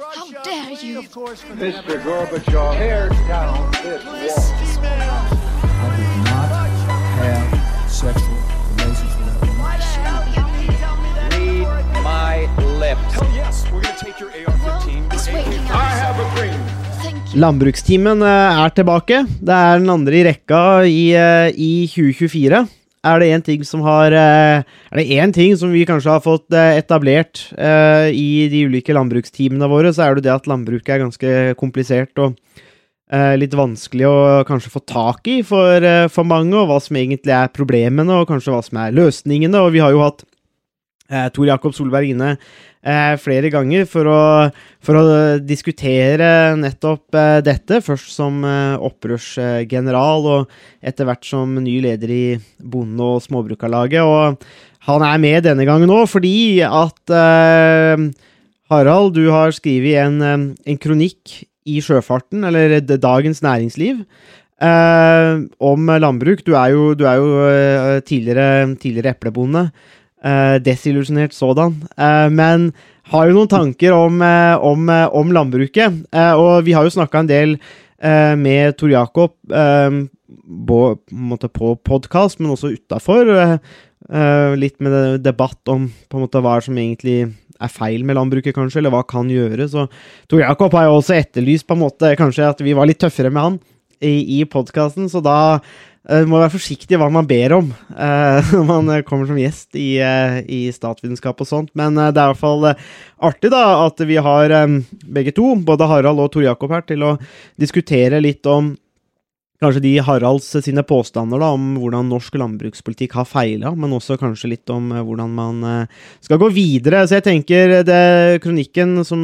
How dare you? Mr. Gorbachev, tear down this wall. I did not have sexual relations with that woman. Read my lips. Hell yes, we're gonna take your AR-15. It's waking I have a dream. Thank. Landbrukstimen eh, er tilbake. Det er den andre i rekka i, eh, i 2024. Er det én ting som har eh, Er det én ting som vi kanskje har fått eh, etablert eh, i de ulike landbruksteamene våre, så er det det at landbruket er ganske komplisert og litt vanskelig å kanskje få tak i for, for mange, og hva som egentlig er problemene, og kanskje hva som er løsningene. Og vi har jo hatt Tor Jakob Solberg inne eh, flere ganger for å, for å diskutere nettopp eh, dette. Først som eh, opprørsgeneral, og etter hvert som ny leder i Bonde- og Småbrukarlaget. Og han er med denne gangen òg fordi at eh, Harald, du har skrevet en, eh, en kronikk i sjøfarten, eller Dagens Næringsliv. Uh, om landbruk. Du er jo, du er jo uh, tidligere, tidligere eplebonde. Uh, desillusjonert sådan. Eh, men har jo noen tanker om, eh, om, eh, om landbruket. Eh, og vi har jo snakka en del eh, med Tor Jakob, eh, på, på podkast, men også utafor. litt med debatt om måte hva som egentlig er feil med landbruket, kanskje, eller hva kan gjøres. Og Tor Jakob har jo også etterlyst på en måte kanskje at vi var litt tøffere med han i, i podkasten, så da eh, må være forsiktig hva man ber om eh, når man eh, kommer som gjest i, eh, i statsvitenskap og sånt. Men det er i hvert fall artig da at vi har begge to, både Harald og Tor Jakob her, til å diskutere litt om Kanskje de Haralds sine påstander da, om hvordan norsk landbrukspolitikk har feila, men også kanskje litt om eh, hvordan man eh, skal gå videre. Så jeg tenker det kronikken som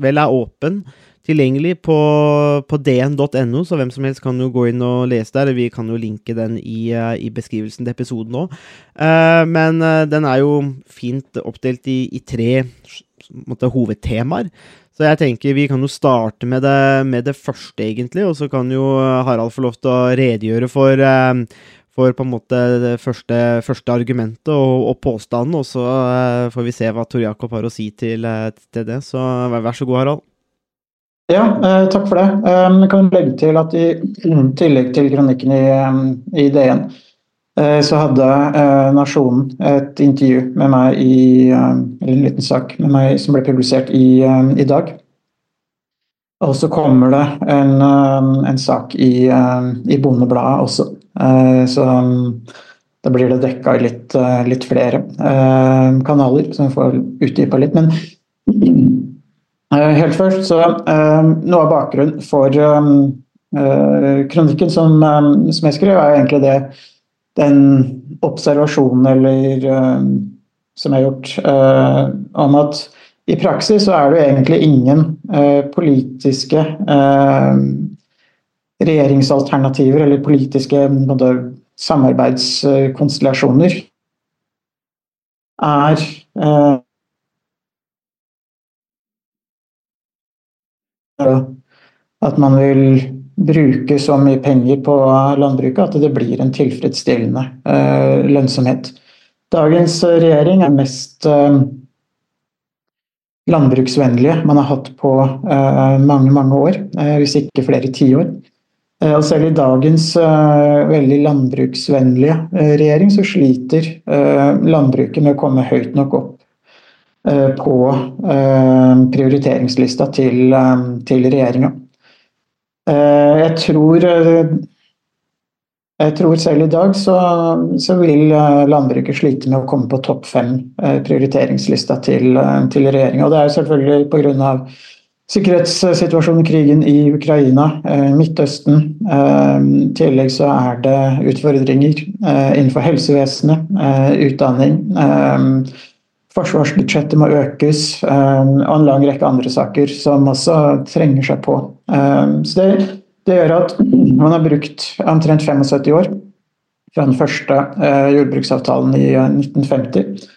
vel er åpen, tilgjengelig på, på dn.no, så hvem som helst kan jo gå inn og lese der. Vi kan jo linke den i, eh, i beskrivelsen til episoden òg. Men eh, den er jo fint oppdelt i, i tre måte, hovedtemaer. Så jeg tenker vi kan jo starte med det, med det første, egentlig, og så kan jo Harald få lov til å redegjøre for, eh, for på en måte det første, første argumentet og, og påstanden, og så eh, får vi se hva Tor Jakob har å si til, eh, til det. Så vær så god, Harald. Ja, eh, takk for det. Eh, Jeg kan legge til at i tillegg til kronikken i, eh, i DN, eh, så hadde eh, Nasjonen et intervju med meg i eh, Eller en liten sak med meg som ble publisert i, eh, i dag. Og så kommer det en, eh, en sak i, eh, i Bondebladet også. Eh, Så mm, da blir det dekka i litt, eh, litt flere eh, kanaler, så jeg får utdypa litt. Men Eh, Helt først, så eh, Noe av bakgrunnen for eh, eh, kronikken som, eh, som jeg skrev, er egentlig det den observasjonen eller uh, som har gjort uh, om at i praksis så er det egentlig ingen uh, politiske regjeringsalternativer eller politiske samarbeidskonstellasjoner er at man vil bruke så mye penger på landbruket at det blir en tilfredsstillende eh, lønnsomhet. Dagens regjering er mest eh, landbruksvennlige man har hatt på eh, mange, mange år, eh, hvis ikke flere tiår. Eh, og selv i dagens eh, veldig landbruksvennlige regjering så sliter landbruket med å komme høyt nok opp på prioriteringslista til, til regjeringa. Eh, Jeg tror eh, jeg tror selv i dag så, så vil eh, landbruket slite med å komme på topp fem prioriteringslista til, til regjeringa. Og det er jo selvfølgelig pga. sikkerhetssituasjonen, krigen i Ukraina, Midtøsten. I tillegg så er det utfordringer innenfor helsevesenet, utdanning. Eh, Forsvarsbudsjettet må økes, eh, og en lang rekke andre saker som også trenger seg på. Eh, Så det, det gjør at man har brukt omtrent 75 år fra den første eh, jordbruksavtalen i eh, 1950.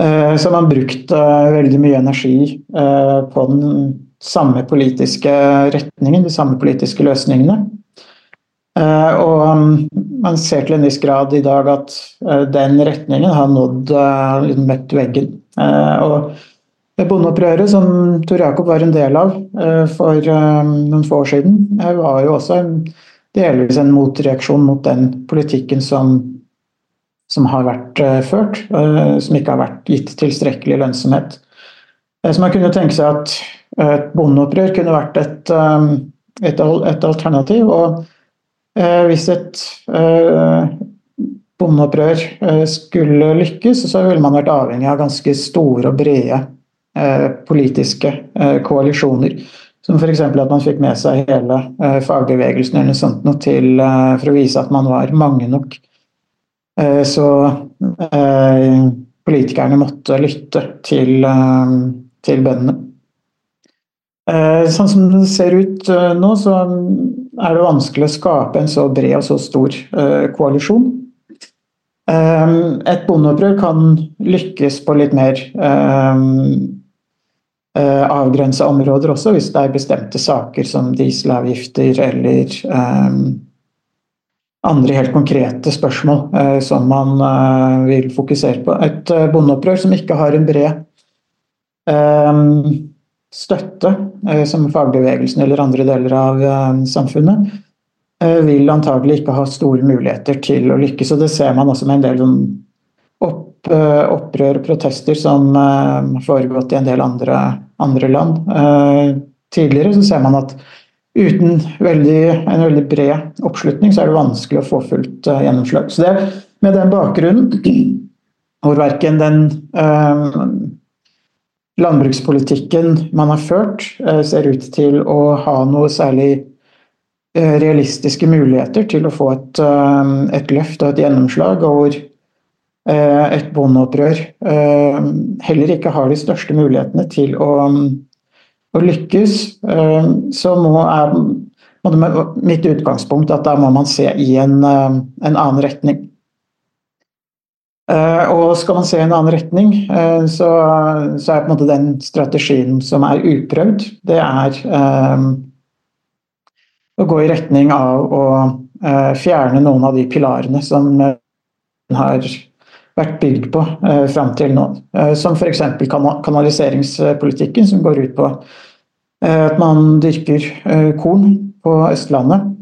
Eh, Så man har brukt eh, veldig mye energi eh, på den samme politiske retningen, de samme politiske løsningene. Eh, Og um, man ser til en viss grad i dag at eh, den retningen har nådd eh, liksom møtt veggen. Eh, Og Bondeopprøret, som Tor Jakob var en del av for noen få år siden, var jo også en, delvis en motreaksjon mot den politikken som, som har vært ført, som ikke har vært gitt tilstrekkelig lønnsomhet. Så man kunne tenke seg at et bondeopprør kunne vært et, et, et alternativ. og hvis et bondeopprør eh, skulle lykkes, så ville man vært avhengig av ganske store og brede eh, politiske eh, koalisjoner. Som f.eks. at man fikk med seg hele fagbevegelsen eller sånt noe til, for å vise at man var mange nok. Så politikerne måtte lytte til, til bøndene. Sånn som det ser ut nå, så er det vanskelig å skape en så bred og så stor koalisjon. Ehm, et bondeopprør kan lykkes på litt mer avgrensa områder også, hvis det er bestemte saker som dieselavgifter eller andre helt konkrete spørsmål som man vil fokusere på. Et bondeopprør som ikke har en bred støtte, som fagbevegelsen eller andre deler av samfunnet, Eh, vil antagelig ikke ha store muligheter til å lykkes. og Det ser man også med en del sånn opp, eh, opprør og protester som eh, har foregått i en del andre, andre land. Tidligere så ser man at uten veldig, en veldig bred oppslutning, så er det vanskelig å få fullt gjennomslag. Så det med den bakgrunnen, hvor verken den landbrukspolitikken man har ført, ser ut til å ha noe særlig Eh, realistiske muligheter til å få et, eh, et løft og et gjennomslag, og hvor eh, et bondeopprør heller ikke har de største mulighetene til å, å lykkes, så må, er, mitt utgangspunkt at da må man se i en, en annen retning. Og skal man se i en annen retning, så, så er på en måte den strategien som er uprøvd, det er å gå i retning av å uh, fjerne noen av de pilarene som eh, har vært bygd på uh, fram til nå. Uh, som f.eks. kanaliseringspolitikken, som går ut på eh, at man dyrker eh, korn på Østlandet.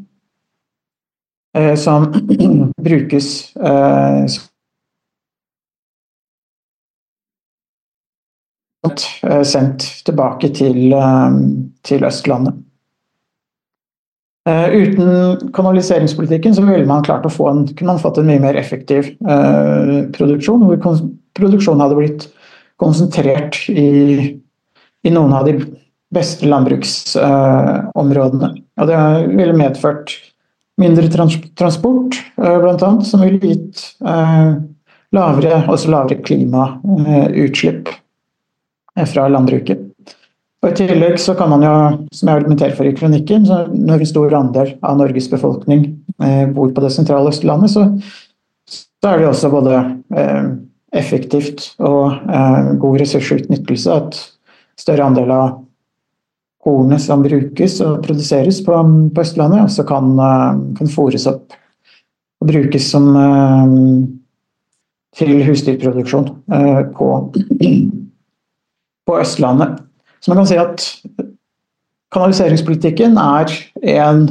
Eh, som brukes sendt tilbake til, til Østlandet. Uh, uten kanaliseringspolitikken så ville man klart å få en, kunne man fått en mye mer effektiv uh, produksjon. Hvor produksjonen hadde blitt konsentrert i, i noen av de beste landbruksområdene. Uh, og det ville medført mindre trans transport, bl.a., som ville gitt lavere, også lavere klimautslipp fra landbruket. Og I tillegg så kan man jo, som jeg argumenterer for i kronikken, når en stor andel av Norges befolkning eh, bor på det sentrale Østlandet, så, så, er det også både eh, effektivt og eh, god ressursutnyttelse at større andel av kornet som brukes og produseres på, på Østlandet, også kan, eh, kan fôres opp og brukes som eh, til husdyrproduksjon eh, på, på Østlandet. Så man kan si at kanaliseringspolitikken er en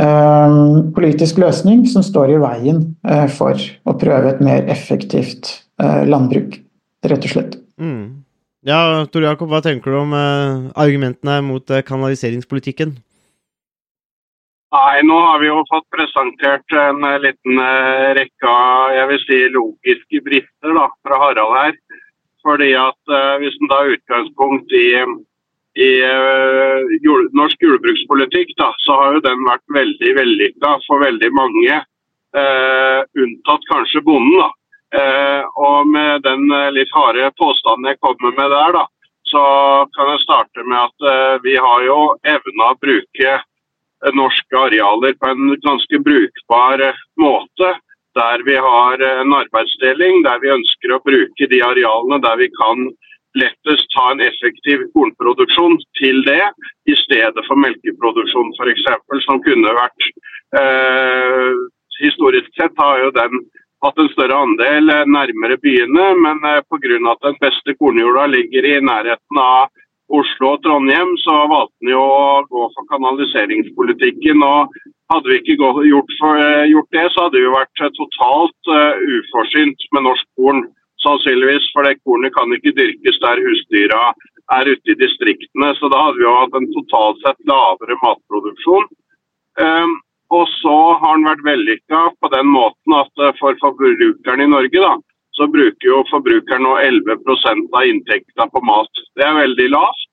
um, politisk løsning som står i veien uh, for å prøve et mer effektivt uh, landbruk, rett og slett. Mm. Ja, Tor Jakob, hva tenker du om uh, argumentene mot kanaliseringspolitikken? Nei, nå har vi jo fått presentert en liten rekke av jeg vil si, logiske brister da, fra Harald her. Fordi at uh, Hvis en tar utgangspunkt i, i uh, jord, norsk jordbrukspolitikk, da, så har jo den vært veldig vellykka for veldig mange. Uh, unntatt kanskje bonden. da. og med den litt harde påstanden jeg kommer med der, da, så kan jeg starte med at vi har jo evna å bruke norske arealer på en ganske brukbar måte der vi har en arbeidsdeling, der vi ønsker å bruke de arealene der vi kan lettest ta en effektiv kornproduksjon til det, i stedet for melkeproduksjon f.eks., som kunne vært eh, Historisk sett har jo den hatt en større andel eh, nærmere byene, men eh, pga. at den beste kornjorda ligger i nærheten av Oslo og Trondheim, så valgte en jo å gå for kanaliseringspolitikken. og Hadde vi ikke gjort, for, eh, gjort det, så hadde vi vært eh, totalt uh, uforsynt med norsk korn. Sannsynligvis, for det kornet kan ikke dyrkes der husdyra er ute i distriktene. Så da hadde vi jo hatt en totalt sett lavere matproduksjon. Um, og så har den vært vellykka på den måten at for forbrukeren i Norge, da, så bruker jo forbrukeren nå 11% av inntekta på mat. Det er veldig lavt.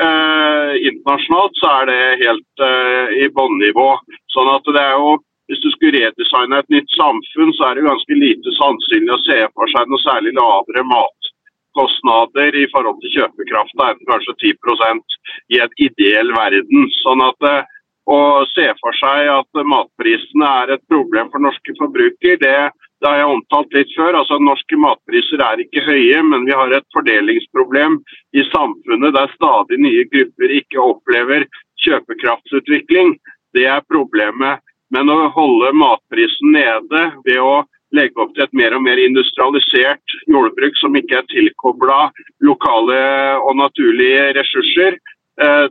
Eh, internasjonalt så er det helt eh, i bunnivå. Sånn at det er jo hvis du skulle redesigne et nytt samfunn, så er det ganske lite sannsynlig å se for seg noe særlig lavere matkostnader i forhold til kjøpekraft enn kanskje 10% i et ideell verden. Sånn at eh, å se for seg at matprisene er et problem for norske forbruker, det, det har jeg omtalt litt før. Altså Norske matpriser er ikke høye, men vi har et fordelingsproblem i samfunnet der stadig nye grupper ikke opplever kjøpekraftsutvikling. Det er problemet. Men å holde matprisen nede ved å legge opp til et mer og mer industrialisert jordbruk som ikke er tilkobla lokale og naturlige ressurser,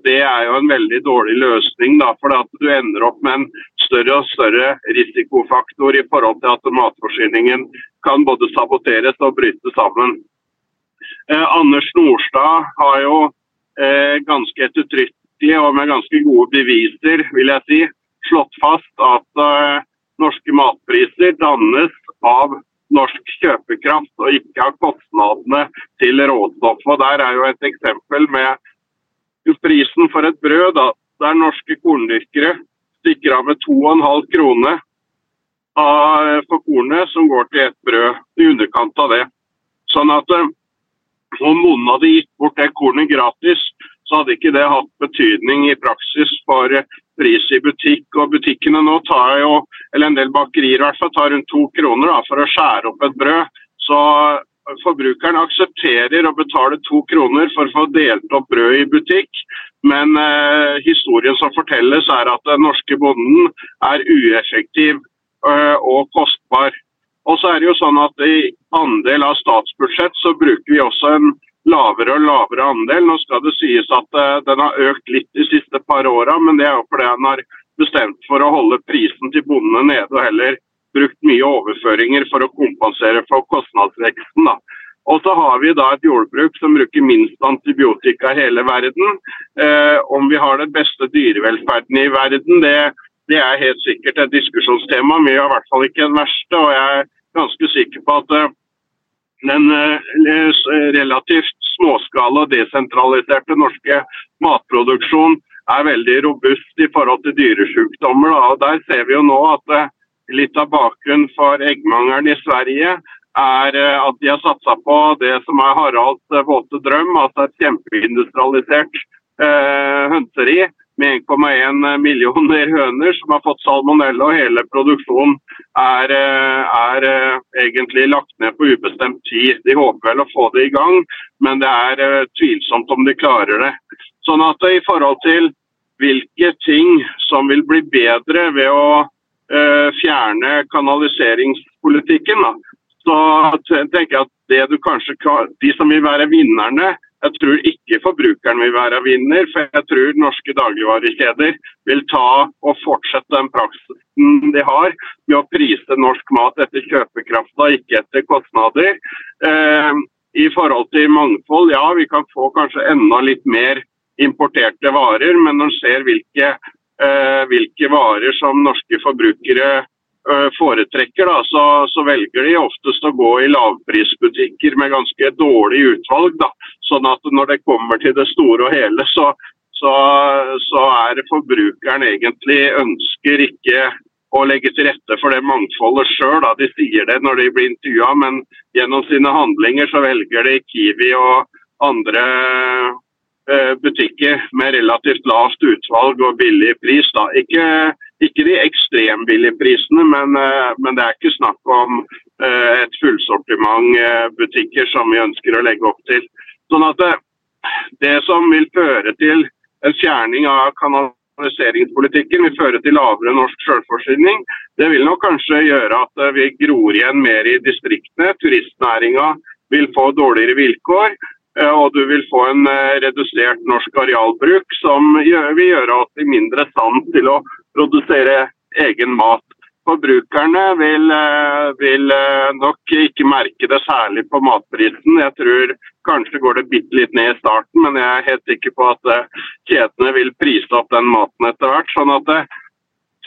det er jo en veldig dårlig løsning. da, For at du ender opp med en større og større risikofaktor i forhold til at matforsyningen kan både saboteres og bryte sammen. Eh, Anders Nordstad har jo eh, ganske ettertrykkelig og med ganske gode beviser, vil jeg si, slått fast at eh, norske matpriser dannes av norsk kjøpekraft og ikke av kostnadene til råstoff. Og Der er jo et eksempel med prisen for et brød, da, der norske korndyrkere stikker av med 2,5 kroner for kornet som går til ett brød, i underkant av det. Sånn at eh, om noen hadde gitt bort det kornet gratis, så hadde ikke det hatt betydning i praksis for eh, pris i butikk. Og butikkene nå tar jo, eller en del bakerier i hvert fall, tar rundt to kroner da, for å skjære opp et brød. Så forbrukeren aksepterer å betale to kroner for å få delt opp brød i butikk. Men eh, historien som fortelles er at den norske bonden er ueffektiv eh, og kostbar. Og så er det jo sånn at I andel av statsbudsjett så bruker vi også en lavere og lavere andel. Nå skal det sies at eh, den har økt litt de siste par åra, men det er jo fordi han har bestemt for å holde prisen til bondene nede og heller brukt mye overføringer for å kompensere for kostnadsveksten. da. Og så har vi da et jordbruk som bruker minst antibiotika i hele verden. Eh, om vi har den beste dyrevelferden i verden, det, det er helt sikkert et diskusjonstema. Vi har i hvert fall ikke den verste. Og jeg er ganske sikker på at eh, den eh, relativt småskala og desentraliserte norske matproduksjonen er veldig robust i forhold til dyresykdommer. da. Og Der ser vi jo nå at eh, litt av bakgrunnen for eggmangelen i Sverige er eh, at de har satsa på det som er Haralds eh, våte drøm, altså et kjempeindustrialisert eh, hønseri med 1,1 millioner høner som har fått salmonella, og hele produksjonen er, eh, er eh, egentlig lagt ned på ubestemt tid. De håper vel å få det i gang, men det er eh, tvilsomt om de klarer det. Sånn at i forhold til hvilke ting som vil bli bedre ved å eh, fjerne kanaliseringspolitikken, da, så tenker jeg at kanskje kan, de som vil være vinnerne, jeg tror ikke forbrukeren vil være vinner, for jeg tror norske dagligvarekjeder vil ta og fortsette den praksisen de har med å prise norsk mat etter kjøpekrafta, ikke etter kostnader. Eh, I forhold til mangfold, ja vi kan få kanskje enda litt mer importerte varer, men når en ser hvilke, eh, hvilke varer som norske forbrukere eh, foretrekker, da, så, så, velger de oftest å gå i lavprisbutikker med ganske dårlig utvalg. Da. Sånn at når det kommer til det store og hele, så, så, så er forbrukeren egentlig ønsker ikke å legge til rette for det mangfoldet sjøl. De sier det når de blir intervjua, men gjennom sine handlinger så velger de Kiwi og andre eh, butikker med relativt lavt utvalg og billig pris. Da. Ikke, ikke de ekstrembillige prisene, men, eh, men, det er ikke snakk om eh, et fullsortiment butikker som vi ønsker å legge opp til. Sånn at det, det som vil føre til en fjerning av kanaliseringspolitikken, vil føre til lavere norsk selvforsyning. Det vil nok kanskje gjøre at eh, vi gror igjen mer i distriktene. Turistnæringa vil få dårligere vilkår. Eh, Og du vil få en eh, redusert norsk arealbruk som vil gjøre oss i mindre stand til å produsere egen mat. Forbrukerne vil, eh, vil nok ikke merke det særlig på matprisen. Jeg tror kanskje går det bitte litt ned i starten, men jeg er helt sikker på at kjedene vil prise opp den maten etter hvert. sånn at eh,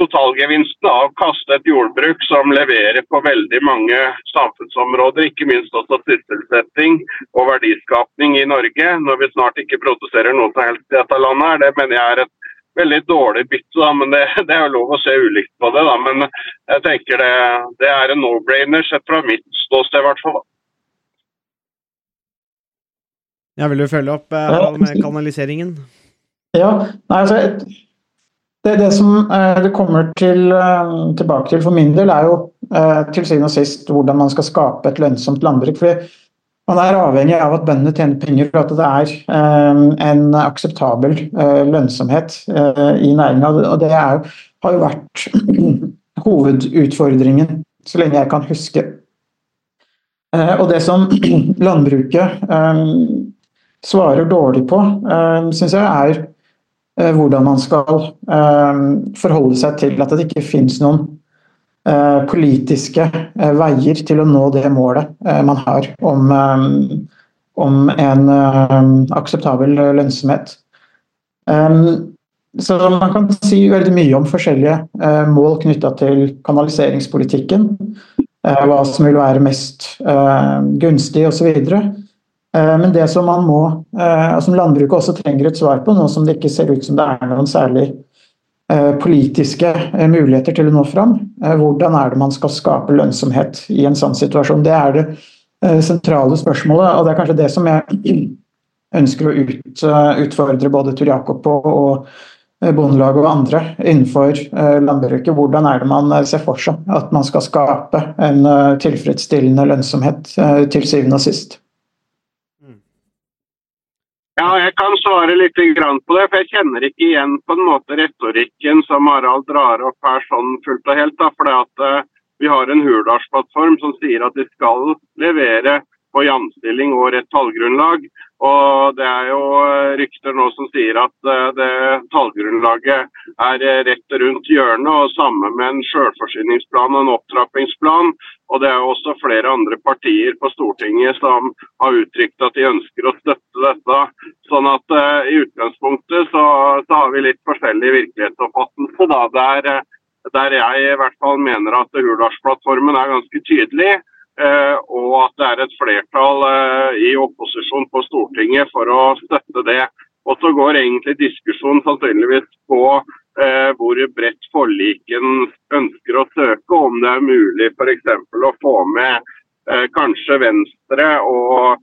totalgevinsten av å kaste et jordbruk som leverer på veldig mange samfunnsområder, ikke minst også sysselsetting og verdiskapning i Norge, når vi snart ikke produserer noe som helst i dette landet, her, det mener jeg er et veldig dårlig bytte. Da, men det, det er jo lov å se ulikt på det. Da. Men jeg tenker det, det er en no-brainer sett fra mitt ståsted, i hvert fall. Da. Ja, vil du følge opp eh, med kanaliseringen? Ja, nei, altså det, det som eh, det kommer til, eh, tilbake til for min del, er jo eh, til siden og sist hvordan man skal skape et lønnsomt landbruk. fordi man er avhengig av at bøndene tjener penger, og at det er en akseptabel lønnsomhet i næringa. Og det er, har jo vært hovedutfordringen så lenge jeg kan huske. Og det som landbruket svarer dårlig på, syns jeg er hvordan man skal eh, forholde seg til at det ikke finnes noen eh, politiske eh, veier til å nå det målet eh, man har om, eh, om en eh, akseptabel lønnsomhet. Så man kan si veldig mye om forskjellige eh, mål knytta til kanaliseringspolitikken. eh, hva som vil være mest eh, gunstig osv. Eh, Men det som man må, eh, som landbruket også trenger et svar på, nå som det ikke ser ut som det er noen særlig eh, politiske muligheter til å nå fram, hvordan er det man skal skape lønnsomhet i en sånn situasjon? Det er det sentrale spørsmålet, og det er kanskje det som jeg ønsker å ut, utfordre både Tor Jakob på og Bondelaget og andre innenfor landbruket. Hvordan er det man ser for seg at man skal skape en tilfredsstillende lønnsomhet til syvende og sist? Ja, jeg kan svare litt grann på det, for jeg kjenner ikke igjen på en måte retorikken som Harald drar opp her sånn fullt og helt. For det at eh, vi har en Hurdalsplattform som sier at de skal levere på jamstilling og rett tallgrunnlag. Og det er jo eh, rykter nå som sier at eh, det tallgrunnlaget er eh, rett rundt hjørnet, og sammen med en selvforsyningsplan og en opptrappingsplan. Og det er jo også flere andre partier på Stortinget som har uttrykt at de ønsker å støtte dette. Sånn at uh, i utgangspunktet så, så har vi litt forskjellig virkelighetsoppfattelse. Der, der jeg i hvert fall mener at Hurdalsplattformen er ganske tydelig. Eh, og at det er et flertall eh, i opposisjon på Stortinget for å støtte det. Og så går egentlig diskusjonen sannsynligvis på eh, hvor bredt forliken ønsker å søke, om det er mulig f.eks. å få med kanskje Venstre og,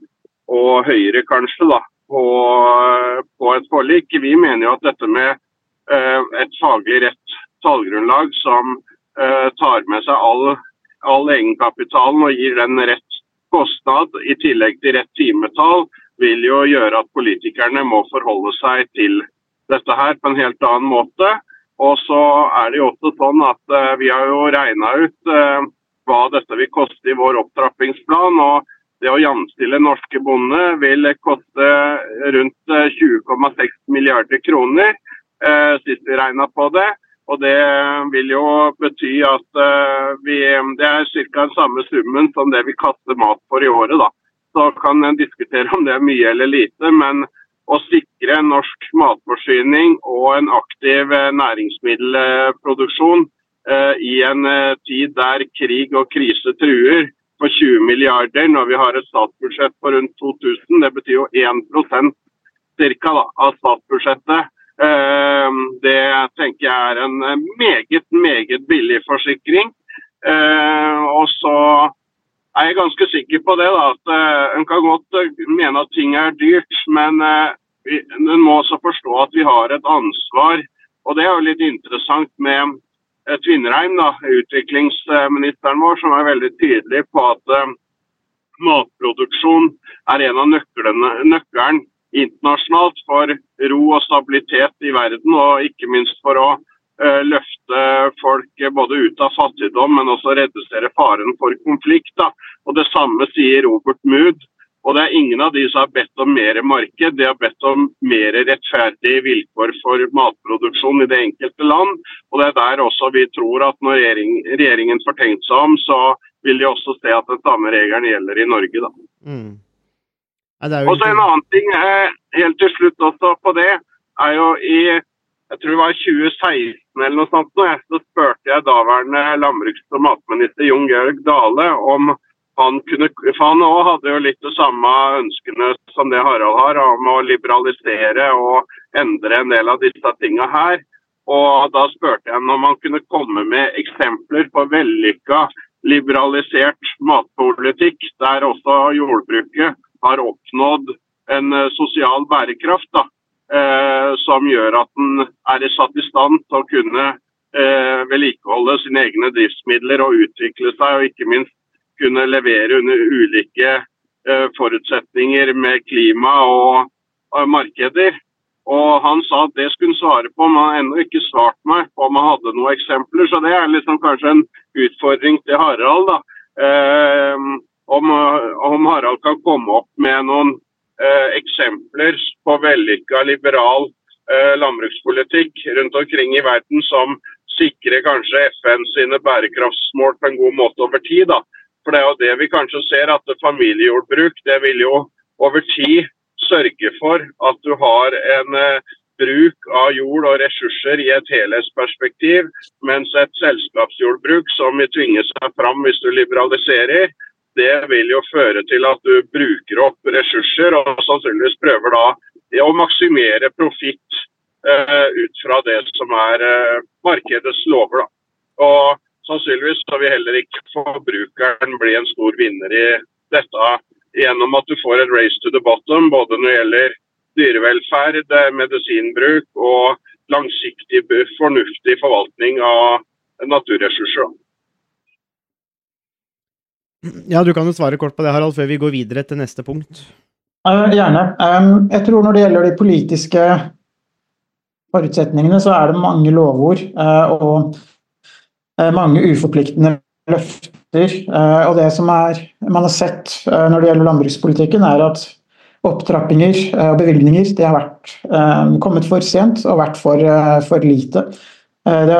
og Høyre kanskje da, på, på et forlik. Vi mener jo at dette med et faglig rett tallgrunnlag som tar med seg all, all egenkapitalen og gir den rett kostnad i tillegg til rett timetall, vil jo gjøre at politikerne må forholde seg til dette her på en helt annen måte. Og så er det jo også sånn at eh, vi har jo regna ut eh, hva dette vil koste i vår opptrappingsplan. og det å jamstille norske bonde vil koste rundt eh, 20,6 milliarder kroner, eh, sist vi regna på det. Og det vil jo bety at eh, vi, det er ca. den samme summen som det vi kaster mat for i året. da. Så kan en diskutere om det er mye eller lite, men å sikre norsk matforsyning og en aktiv eh, næringsmiddelproduksjon eh, i en tid der krig og krise truer på 20 milliarder når vi har et statsbudsjett på rundt 2000, det betyr jo 1% cirka da, av statsbudsjettet. Eh, det tenker jeg er en eh, meget, meget billig forsikring. Eh, og så er jeg ganske sikker på det, da, at eh, en kan godt eh, mene at ting er dyrt, men en må også forstå at vi har et ansvar. Og det er jo litt interessant med Tvinnereim, utviklingsministeren vår, som er veldig tydelig på at matproduksjon er en av nøkkelen internasjonalt for ro og stabilitet i verden, og ikke minst for å eh, løfte folk eh, både ut av fattigdom, men også redusere faren for konflikt. Da. Og Det samme sier Robert Mood. Og det er ingen av de som har bedt om mer marked, de har bedt om mer rettferdige vilkår for matproduksjon i det enkelte land. Og det er der også vi tror at når regjering, regjeringen får tenkt seg om, så vil de også se at den samme regelen gjelder i Norge. da. Mm. Jo Og så en annen ting eh, helt til slutt også på det, er jo i jeg tror det var 2016 eller noe sånt, så spurte jeg daværende landbruks- og matminister Jon Georg Dale om han kunne For han òg hadde jo litt de samme ønskene som det Harald har, om å liberalisere og endre en del av disse tinga her. Og da spurte jeg om han kunne komme med eksempler på vellykka liberalisert matpolitikk, der også jordbruket har oppnådd en eh, sosial bærekraft. da, eh, Som gjør at den er satt i stand til å kunne eh, vedlikeholde sine egne driftsmidler og utvikle seg, og ikke minst kunne levere under ulike eh, forutsetninger med klima og, markeder. Og Han sa at det skulle han svare på, men han har ennå ikke svart meg på om han hadde noen eksempler. Så det er liksom kanskje en utfordring til Harald. da. Om, om Harald kan komme opp med noen eh, eksempler på vellykka liberal eh, landbrukspolitikk rundt omkring i verden som sikrer kanskje FN sine bærekraftsmål på en god måte over tid. da. For det er jo det vi kanskje ser, at familiejordbruk det vil jo over tid sørge for at du har en eh, bruk av jord og ressurser i et helhetsperspektiv, mens et selskapsjordbruk som vil tvinge seg fram hvis du liberaliserer, det vil jo føre til at du bruker opp ressurser og sannsynligvis prøver da å maksimere profitt eh, ut fra det som er eh, markedets lover. da. Og sannsynligvis så vil heller ikke forbrukeren bli en stor vinner i dette gjennom at du får et race to the bottom, både når det gjelder dyrevelferd, eh, medisinbruk og langsiktig, fornuftig forvaltning av naturressurser. Ja, du kan jo svare kort på det, Harald, før vi går videre til neste punkt. Gjerne. Jeg tror når det gjelder de politiske forutsetningene, så er det mange lovord eh, og eh, mange uforpliktende løfter. Eh, Og det som er, man har sett når det gjelder landbrukspolitikken, er at opptrappinger og bevilgninger det har vært, kommet for sent og vært for, for lite. Det,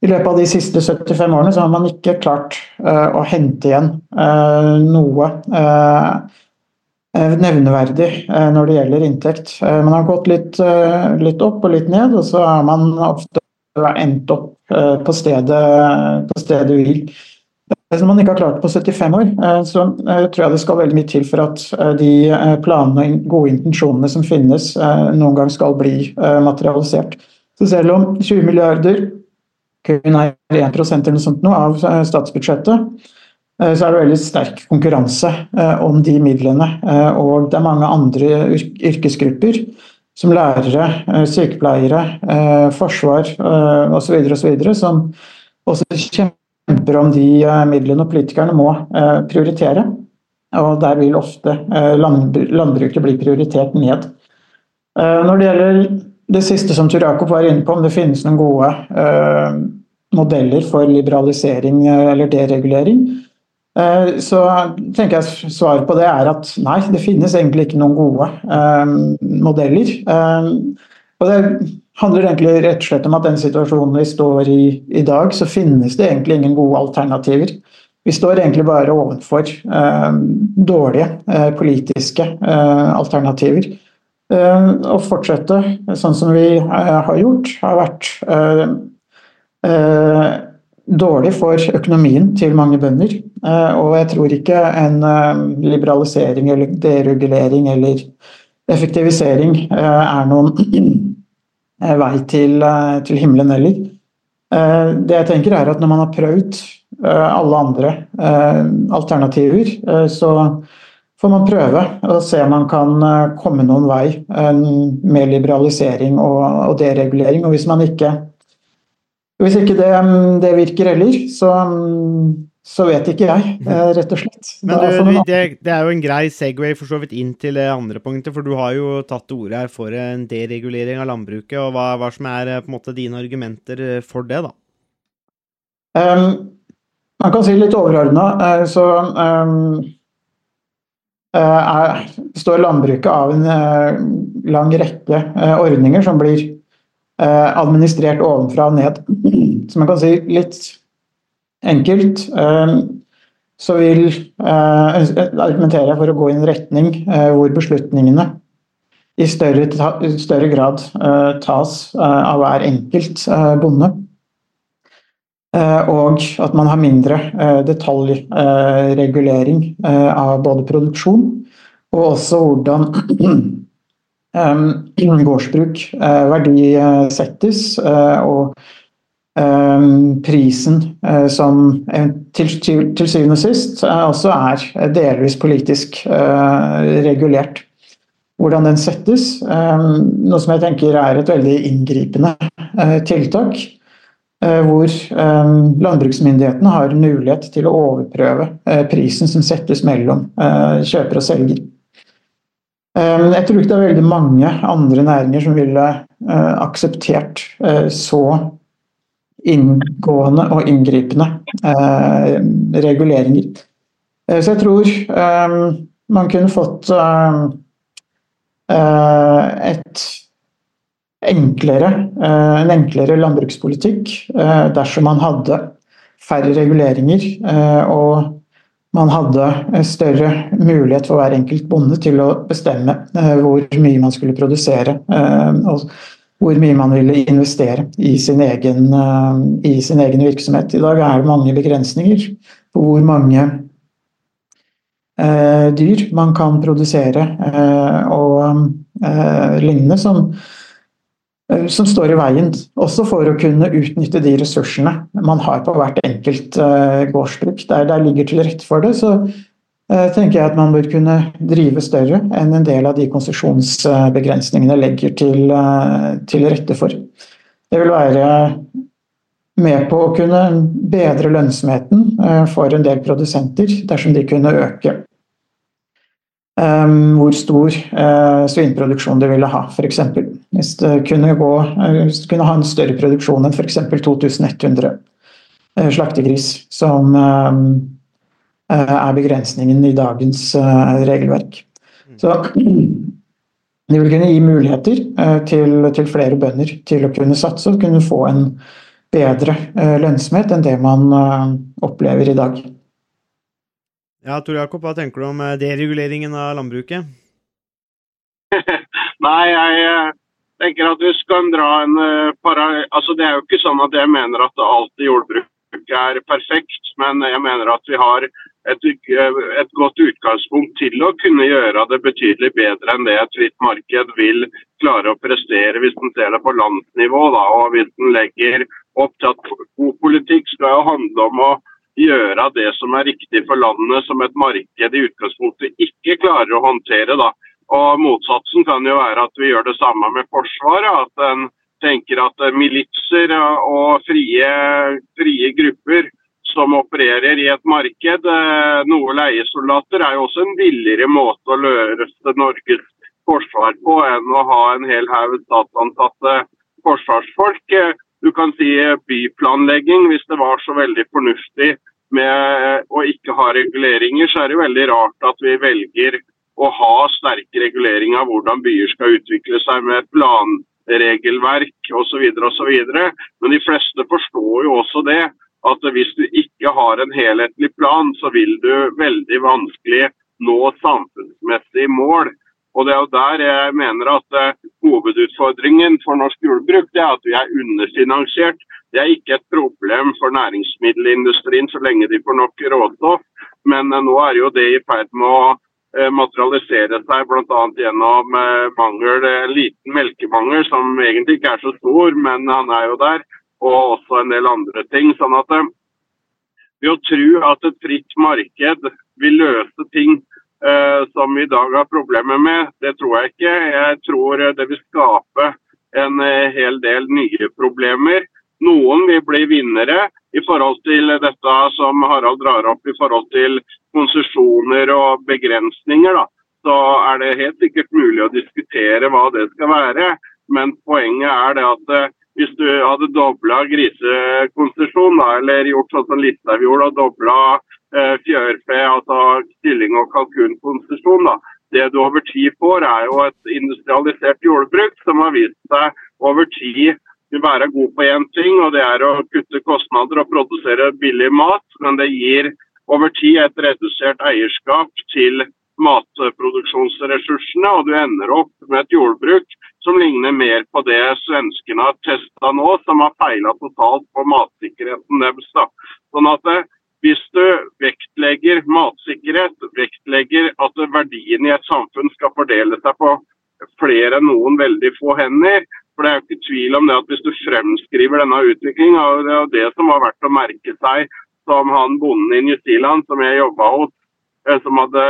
I løpet av de siste 75 årene så har man ikke klart uh, å hente igjen uh, noe eh, nevneverdig når det gjelder inntekt. Man har gått litt, litt opp og litt ned, og så har man ofte endt opp på stedet, på stedet hvil. Hvis man ikke har klart på 75 år, så tror jeg det skal veldig mye til for at de planene og gode intensjonene som finnes, noen gang skal bli materialisert. Så selv om 20 milliarder kun er 1 eller noe sånt nå av eh, statsbudsjettet, eh, så er det veldig sterk konkurranse eh, om de midlene. Og det er mange andre yrkesgrupper, som lærere, sykepleiere, forsvar og osv., og som også kjemper om de midlene og politikerne må prioritere. Og der vil ofte landbruket bli prioritert ned. Når det gjelder det siste som Tor Jakob var inne på, om det finnes noen gode eh, modeller for liberalisering eh, eller deregulering, eh, så tenker jeg svaret på det er at nei, det finnes egentlig ikke noen gode eh, modeller. Eh, og det handler egentlig rett og slett om at den situasjonen vi står i i dag, så finnes det egentlig ingen gode alternativer. Vi står egentlig bare overfor eh, dårlige politiske alternativer. Eh, Å fortsette sånn som vi eh, har gjort, har vært eh, eh, dårlig for økonomien til mange bønder. Eh, Og jeg tror ikke en eh, liberalisering eller deregulering eller effektivisering eh, er noen eh, vei til, eh, til himmelen heller. Eh, Det jeg tenker er at når man har prøvd eh, alle andre eh, alternativer, eh, så får man prøve og se om man kan eh, komme noen vei eh, med liberalisering og, deregulering. Og hvis man ikke hvis ikke det, det virker heller, så, så vet ikke jeg, eh, rett og slett. Men du, det, det er jo en grei Segway for så vidt inn til det andre punktet, for du har jo tatt til orde her for en deregulering av landbruket, og hva, hva som er på en måte dine argumenter for det, da? Um, man kan si litt overordna, så um, er, består landbruket av en eh, lang rekke eh, ordninger som blir eh, administrert ovenfra og ned. Så man kan si litt enkelt så vil eh, argumentere for å gå i en retning eh, hvor beslutningene i større, større grad eh, tas eh, av hver enkelt eh, bonde. Eh, og at man har mindre eh, detaljregulering eh, av både produksjon og også hvordan gårdsbruk verdisettes og prisen som til, syvende og sist også er delvis politisk regulert. Hvordan den settes, noe som jeg tenker er et veldig inngripende tiltak. Eh, Hvor eh, landbruksmyndighetene har mulighet til å overprøve eh, prisen som settes mellom kjøper og selger. Jeg tror ikke det er veldig mange andre næringer som ville akseptert så inngående og inngripende reguleringer. Så jeg tror man kunne fått enklere, eh, en enklere landbrukspolitikk eh, dersom man hadde færre reguleringer eh, og man hadde større mulighet for hver enkelt bonde til å bestemme hvor mye man skulle produsere og hvor mye man ville investere i sin, egen, i sin egen virksomhet. I dag er det mange begrensninger på hvor mange dyr man kan produsere og lignende som, som står i veien, også for å kunne utnytte de ressursene man har på hvert enkelt eh, gårdsbruk. Der det ligger til rette for det, så eh, tenker jeg at man bør kunne drive større enn en del av de konsesjonsbegrensningene legger til, eh, til rette for. Det vil være med på å kunne bedre lønnsomheten eh, for en del produsenter dersom de kunne øke hvor stor svinproduksjon de ville ha, f.eks. Hvis det kunne, gå, uh, hvis det kunne ha en større produksjon enn f.eks. 2100 uh, slaktegris, som uh, er begrensningen i dagens regelverk. Så det vil kunne gi muligheter til, til flere bønder til å kunne satse og kunne få en bedre lønnsomhet enn det man opplever i dag. Ja, Tor Jakob, hva tenker du om eh, dereguleringen av landbruket? Nei, jeg eh, tenker at vi kan dra en eh, para... Altså, det er jo ikke sånn at jeg mener at alt i jordbruket er perfekt, men jeg mener at vi har et, eh, et godt utgangspunkt til å kunne gjøre det betydelig bedre enn det et fritt marked vil klare å prestere hvis en ser det på landsnivå. Da, og hvis en legger opp til at god politikk skal jo handle om å gjøre det som er riktig for landet, som et marked i utgangspunktet ikke klarer å håndtere. da. Og Motsatsen kan jo være at vi gjør det samme med Forsvaret. At en tenker at militser og frie, frie grupper som opererer i et marked, eh, noe leiesoldater, er jo også en billigere måte å løse Norges forsvar på enn å ha en hel haug statsansatte forsvarsfolk. Eh, Du kan si byplanlegging, hvis det var så veldig fornuftig med å ikke ha reguleringer, så er det veldig rart at vi velger å ha sterk regulering av hvordan byer skal utvikle seg med planregelverk osv. osv. Men de fleste forstår jo også det at hvis du ikke har en helhetlig plan, så vil du veldig vanskelig nå samfunnsmessige mål. Og Det er jo der jeg mener at uh, hovedutfordringen for norsk jordbruk det er at vi er underfinansiert. Det er ikke et problem for næringsmiddelindustrien så lenge de får nok råstoff, men uh, nå er jo det i ferd med å materialisere seg bl.a. gjennom mangel, liten melkemangel som egentlig ikke er så stor, men han er jo der, og også en del andre ting. sånn at ved å tro at et fritt marked vil løse ting eh, som vi i dag har problemer med. Det tror jeg ikke. Jeg tror det vil skape en hel del nye problemer. Noen vil bli vinnere, i forhold til dette som Harald drar opp i forhold til konsesjoner og begrensninger, da, så er det helt sikkert mulig å diskutere hva det skal være. Men poenget er det at eh, hvis du hadde dobla grisekonsesjon, eller gjort sånn som Listhaug gjorde, og dobla eh, fjørfe, altså kylling- og kalkunkonsesjon, da, det du over tid får, er jo et industrialisert jordbruk som har vist seg over tid vil være god på én ting, og det er å kutte kostnader og produsere billig mat. Men det gir over tid et redusert eierskap til matproduksjonsressursene, og du ender opp med et jordbruk som ligner mer på det svenskene har testa nå, som har feila totalt på matsikkerheten deres. Sånn at eh, hvis du vektlegger matsikkerhet, vektlegger at verdien i et samfunn skal fordele seg på flere enn noen veldig få hender, for det er jo ikke tvil om det at hvis du fremskriver denne utviklingen, og det er det som har vært å merke seg som han bonden i New Zealand som jeg jobba hos, eh, som hadde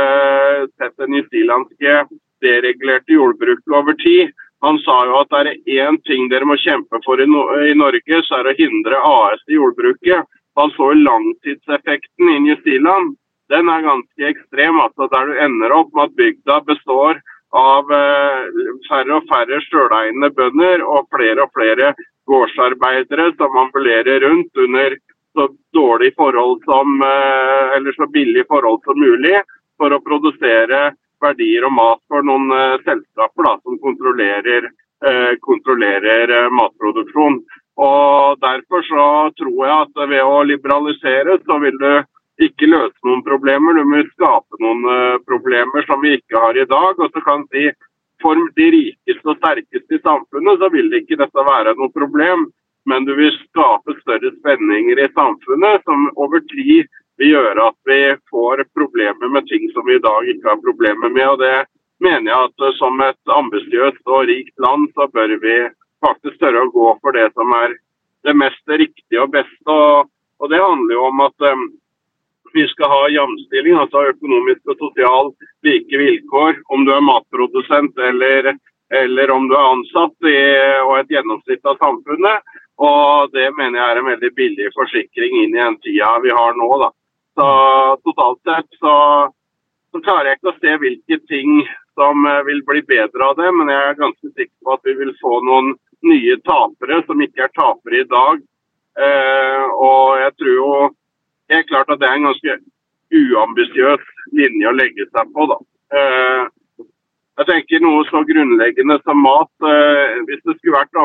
sett det newzealandske deregulerte jordbruket over tid. Han sa jo at er det én ting dere må kjempe for i, no i Norge, så er det å hindre AS i jordbruket. Han så jo langtidseffekten i New Zealand. Den er ganske ekstrem. altså Der du ender opp med at bygda består av eh, færre og færre sjøleiende bønder og flere og flere gårdsarbeidere som ambulerer rundt under så forhold som, eh, så billig forhold som mulig for å produsere verdier og mat for noen uh, selskaper da, som kontrollerer, kontrollerer matproduksjon. Og Derfor så tror jeg at ved å liberalisere, så vil du ikke løse noen problemer. Du må skape noen problemer som vi ikke har i dag. og så kan si For de rikeste og sterkeste i samfunnet så vil ikke dette være noe problem. Men du vil skape større spenninger i samfunnet som over tid vil gjøre at vi får problemer med ting som vi i dag ikke har problemer med. og Det mener jeg at som et ambisiøst og rikt land, så bør vi faktisk tørre å gå for det som er det mest riktige og beste. Og, og Det handler jo om at um, vi skal ha jamstilling, altså økonomisk og sosial like vilkår. Om du er matprodusent eller, eller om du er ansatt i, og et gjennomsnitt av samfunnet. Og Det mener jeg er en veldig billig forsikring inn i den tida vi har nå. da. Så totalt sett så, så, klarer jeg ikke å se hvilke ting som eh, vil bli bedre av det, men jeg er ganske sikker på at vi vil få noen nye tapere som ikke er tapere i dag. Eh, og jeg tror jo helt klart at det er en ganske uambisiøs linje å legge seg på. da. Eh, jeg tenker noe så grunnleggende som mat. Eh, hvis det skulle vært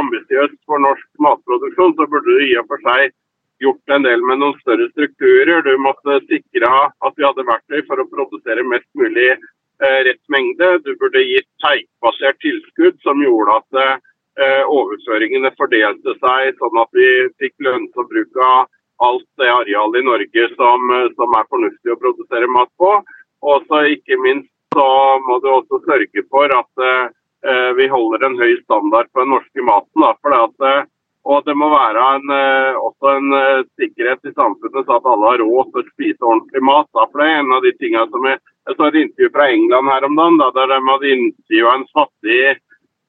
ambisiøst for norsk matproduksjon, så burde du i og for seg gjort en del med noen større strukturer. Du måtte sikre at vi hadde verktøy for å produsere mest mulig eh, rett mengde. Du burde gitt teigbasert tilskudd som gjorde at overføringene fordelte seg sånn at vi fikk lønnsom bruk av alt det arealet i Norge som, som, er fornuftig å produsere mat på. Og så ikke minst så må du også sørge for at eh, vi holder en høy standard på den norske maten. Da, for at eh, og det må være en, eh, også en sikkerhet i samfunnet så at alle har råd til å spise ordentlig mat. Da. For det er en av de tingene som Jeg, jeg så et intervju fra England her om dagen, da, der de hadde intervjua en fattig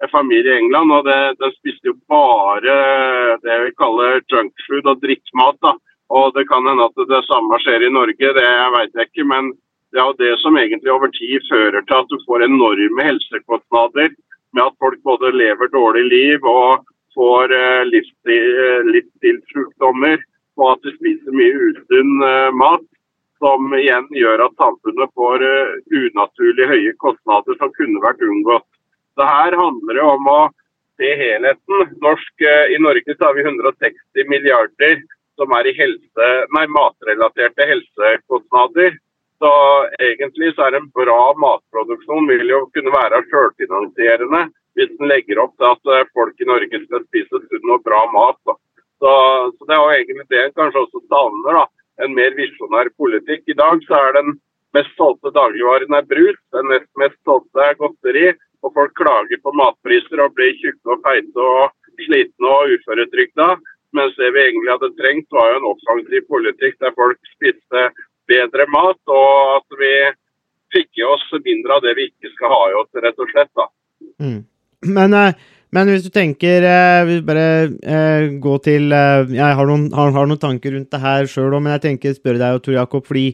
eh, familie i England. og det, De spiste jo bare det vi kaller junkfood og drittmat. da. Og Det kan hende at det samme skjer i Norge, det vet jeg ikke. Men det er jo det som egentlig over tid fører til at du får enorme helsekostnader med at folk både lever dårlig liv og får eh, eh, livsstilssykdommer og at de spiser mye usunn eh, mat, som igjen gjør at samfunnet får unaturlig høye kostnader som kunne vært unngått. Så Her handler det om å se helheten. Norsk, I Norge så har vi 160 milliarder som er i helse, nei, matrelaterte helsekostnader. Så egentlig så er en bra matproduksjon vil jo kunne være selvfinansierende hvis den legger opp til at eh, folk i Norge skal spise sunn og bra mat. Så, så, Det er jo egentlig det en kanskje også savner. da, En mer visjonær politikk. I dag så er den mest solgte dagligvaren er brus, den nest mest solgte er godteri. Og folk klager på matpriser og blir tjukke og feite og slitne og uføretrygda. Mens det vi egentlig hadde trengt, var jo en offensiv politikk der folk spiste bedre mat, og at vi fikk i oss mindre av det vi ikke skal ha i oss, rett og slett. da. Mm. Men, eh, Men hvis du tenker eh, Vi bare eh, gå til eh, Jeg har noen, har, har noen tanker rundt det her sjøl òg, men jeg tenker spørre deg, og Tor Jakob, fordi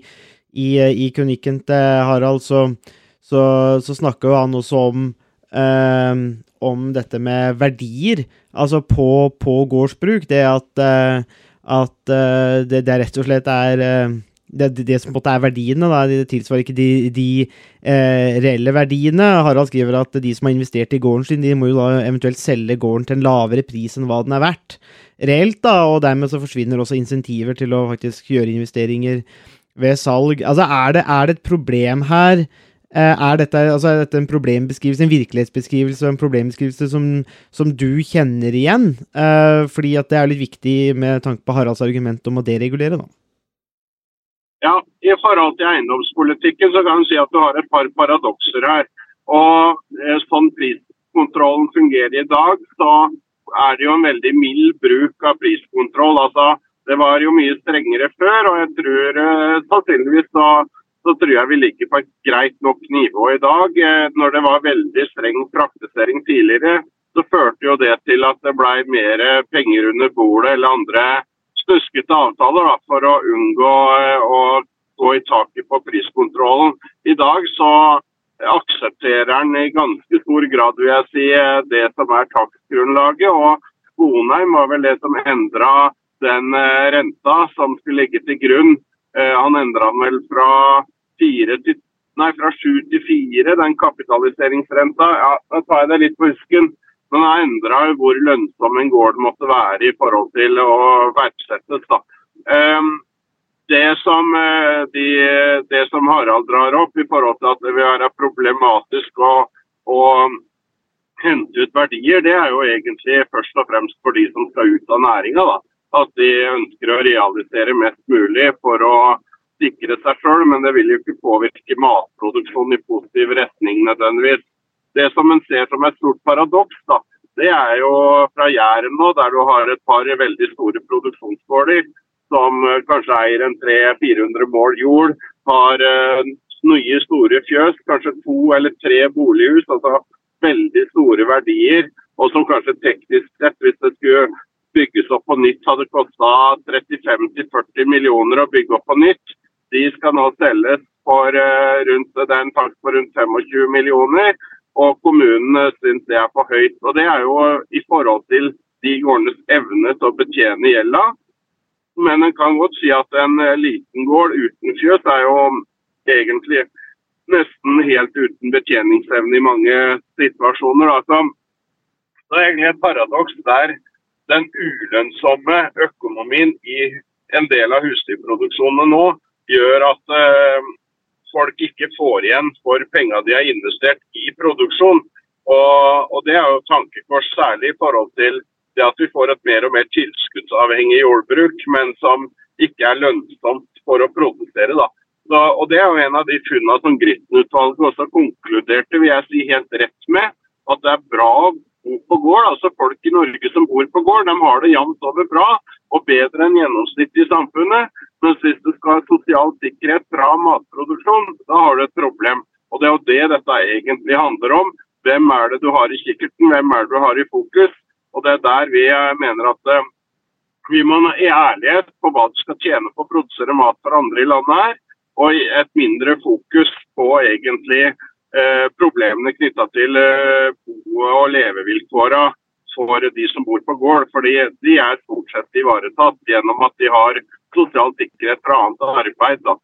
i, i kronikken til Harald så, så, så snakker jo han også om eh, om dette med verdier, altså på, på gårdsbruk. Det at, eh, at eh, det, det rett og slett er eh, det, det, som på en måte er verdiene, da, det tilsvarer ikke de, de eh, reelle verdiene. Harald skriver at de som har investert i gården sin, de må jo da eventuelt selge gården til en lavere pris enn hva den er verdt reelt, da, og dermed så forsvinner også insentiver til å faktisk gjøre investeringer ved salg. Altså, er det, er det et problem her? Eh, Er dette, altså, er dette en problembeskrivelse, en virkelighetsbeskrivelse og en problembeskrivelse som, som du kjenner igjen? Uh, fordi at det er litt viktig med tanke på Haralds argument om å deregulere, da. Ja, I forhold til eiendomspolitikken så kan du si at du har et par paradokser her. Og Sånn priskontrollen fungerer i dag, så er det jo en veldig mild bruk av priskontroll. Altså, Det var jo mye strengere før, og jeg tror sannsynligvis så, så tror jeg vi ligger på et greit nok nivå i dag. Eh, når det var veldig streng praktisering tidligere, så førte jo det til at det ble mer penger under bordet eller andre snuskete avtaler da, for å unngå eh, å gå i taket på priskontrollen. I dag så aksepterer en i ganske stor grad vil jeg si, eh, det som er takstgrunnlaget. Og Sponheim var vel det som endra den eh, renta som skulle ligge til grunn. Eh, han endra den vel fra, fire til, nei, fra sju til fire, den kapitaliseringsrenta. Ja, da tar jeg det litt på husken. Men det endra hvor lønnsom en gård måtte være i forhold til å verdsettes. da. Um, det som, eh, de, det som Harald drar opp i forhold til at det vil være problematisk å, å hente ut verdier, det er jo egentlig først og fremst for de som skal ut av næringa. At de ønsker å realisere mest mulig for å sikre seg sjøl, men det vil jo ikke påvirke matproduksjonen i positiv retning nødvendigvis. Det som en ser som et stort paradoks, da, det er jo fra Jæren nå, der du har et par veldig store produksjonsgårder som eh, kanskje eier en 300-400 mål jord, har uh, nye store fjøs, kanskje to eller tre bolighus, altså veldig store verdier, og som kanskje teknisk sett, hvis det skulle bygges opp på nytt, hadde kosta 35-40 millioner å bygge opp på nytt. De skal nå selges for uh, rundt, det er på rundt 25 millioner, og kommunene syns det er for høyt. Og Det er jo i forhold til de gårdenes evne til å betjene gjelda. Men en kan godt si at en eh, liten gård uten fjøs er jo egentlig nesten helt uten betjeningsevne i mange situasjoner. Altså, det er egentlig et paradoks der den ulønnsomme økonomien i en del av husdyrproduksjonene nå gjør at eh, folk ikke får igjen for penga de har investert i produksjon. Og, og Det er jo tankekors særlig i forhold til det at vi får et mer og mer tilskuddsavhengig jordbruk, men som ikke er lønnsomt for å produsere. da. Så, og Det er jo en av de funnene som Gritten-utvalget også konkluderte vil jeg si helt rett med. At det er bra å bo på gård. altså Folk i Norge som bor på gård, de har det jevnt over bra og bedre enn gjennomsnittet i samfunnet. Mens hvis du skal ha sosial sikkerhet fra matproduksjon, da har du et problem. Og Det er jo det dette egentlig handler om. Hvem er det du har i kikkerten, hvem er det du har i fokus? Og Det er der vi eh, mener at eh, vi må ha ærlighet på hva du skal tjene på å produsere mat for andre i landet her, og et mindre fokus på egentlig eh, problemene knytta til eh, bo- og levevilkåra for de som bor på gård. fordi de er stort sett ivaretatt gjennom at de har sosial sikkerhet fra annet arbeid. Da.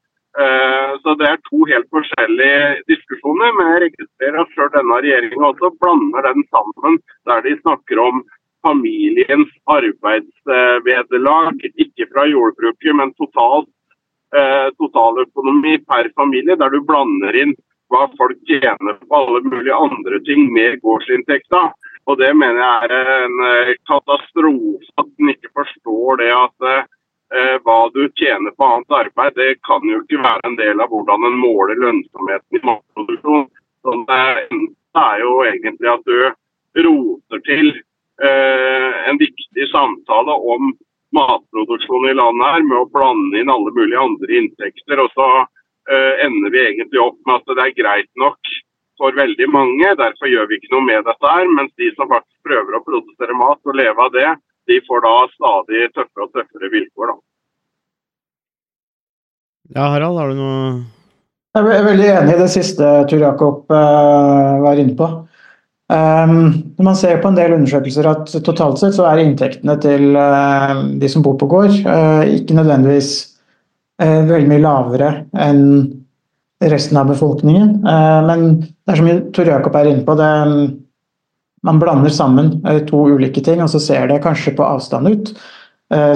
Eh, så det er to helt forskjellige diskusjoner, men jeg registrerer at selv denne regjeringa også blander den sammen, der de snakker om familiens arbeidsvederlag, ikke fra jordbruket, men totalt, eh, totaløkonomi per familie, der du blander inn hva folk tjener på alle mulige andre ting med gårdsinntekta. Og det mener jeg er en eh, katastrofe at en ikke forstår det at eh, hva du tjener på annet arbeid, det kan jo ikke være en del av hvordan en måler lønnsomheten i matproduksjon. Så det er jo egentlig at du roter til eh, en viktig samtale om matproduksjon i landet her med å blande inn alle mulige andre inntekter. Og så eh, ender vi egentlig opp med at det er greit nok for veldig mange. Derfor gjør vi ikke noe med dette her. Mens de som faktisk prøver å produsere mat og leve av det, de får da stadig tøffere og tøffere vilkår. da. Ja, Harald, har du noe Jeg er veldig enig i det siste Tur Jakob uh, var inne på. Um, når man ser på en del undersøkelser at totalt sett så er inntektene til uh, de som bor på gård, uh, ikke nødvendigvis veldig mye lavere enn resten av befolkningen. men det er som Tor Jakob er inne på, det, man blander sammen to ulike ting, og så ser det kanskje på avstand ut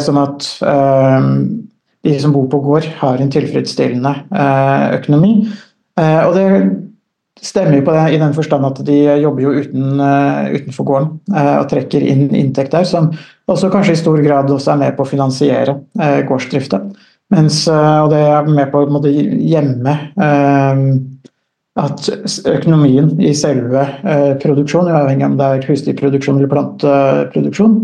som at de som bor på gård, har en tilfredsstillende eh, økonomi. Eh, og det stemmer jo på det i den forstand at de jobber jo uten, eh, utenfor gården og trekker inn inntekt der, som også kanskje i stor grad også er med på å finansiere gårdsdrifta. Mens, og det er med på å gjemme at økonomien i selve produksjonen, uavhengig om det er husdyrproduksjon eller planteproduksjon,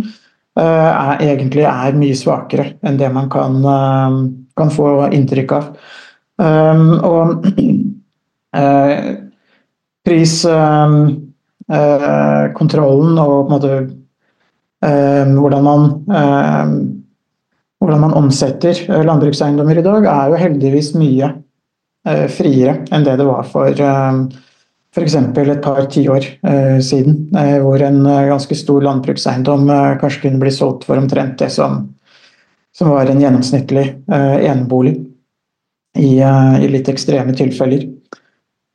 Eh, er, egentlig er mye svakere enn det man kan, eh, kan få inntrykk av. Og priskontrollen og på en måte hvordan man hvordan man omsetter landbrukseiendommer i dag, er jo heldigvis mye friere enn det det var for f.eks. et par tiår eh, siden, eh, hvor en eh, ganske stor landbrukseiendom eh, kanskje kunne bli solgt for omtrent det som, som var en gjennomsnittlig eh, enebolig i, eh, i, litt ekstreme tilfeller.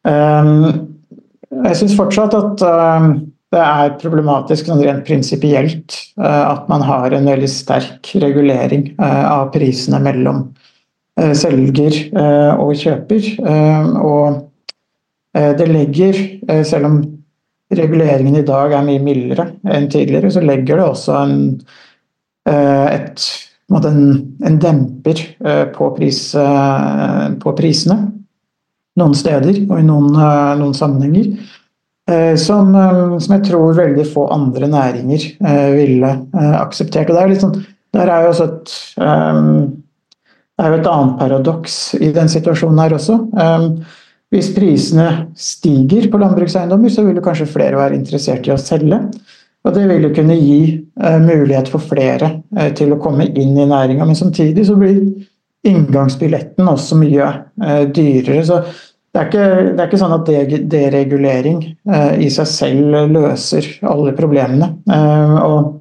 jeg syns fortsatt at det er problematisk sånn rent prinsipielt at man har en veldig sterk regulering av prisene mellom selger og kjøper. og Eh, det legger, eh, selv om reguleringen i dag er mye mildere enn tidligere, så legger det også en, eh, et, en, en demper på, pris, på, prisene. Noen steder og i noen, noen sammenhenger. Som, som, jeg tror veldig få andre næringer ville akseptert. Og det er litt sånn, der er jo også et det er jo et annet paradoks i den situasjonen her også. Hvis prisene stiger på landbrukseiendommer, så vil jo kanskje flere være interessert i å selge. Og det vil jo kunne gi mulighet for flere til å komme inn i næringa. Men samtidig så blir inngangsbilletten også mye dyrere. Så det er, ikke, det er ikke sånn at deregulering i seg selv løser alle problemene. og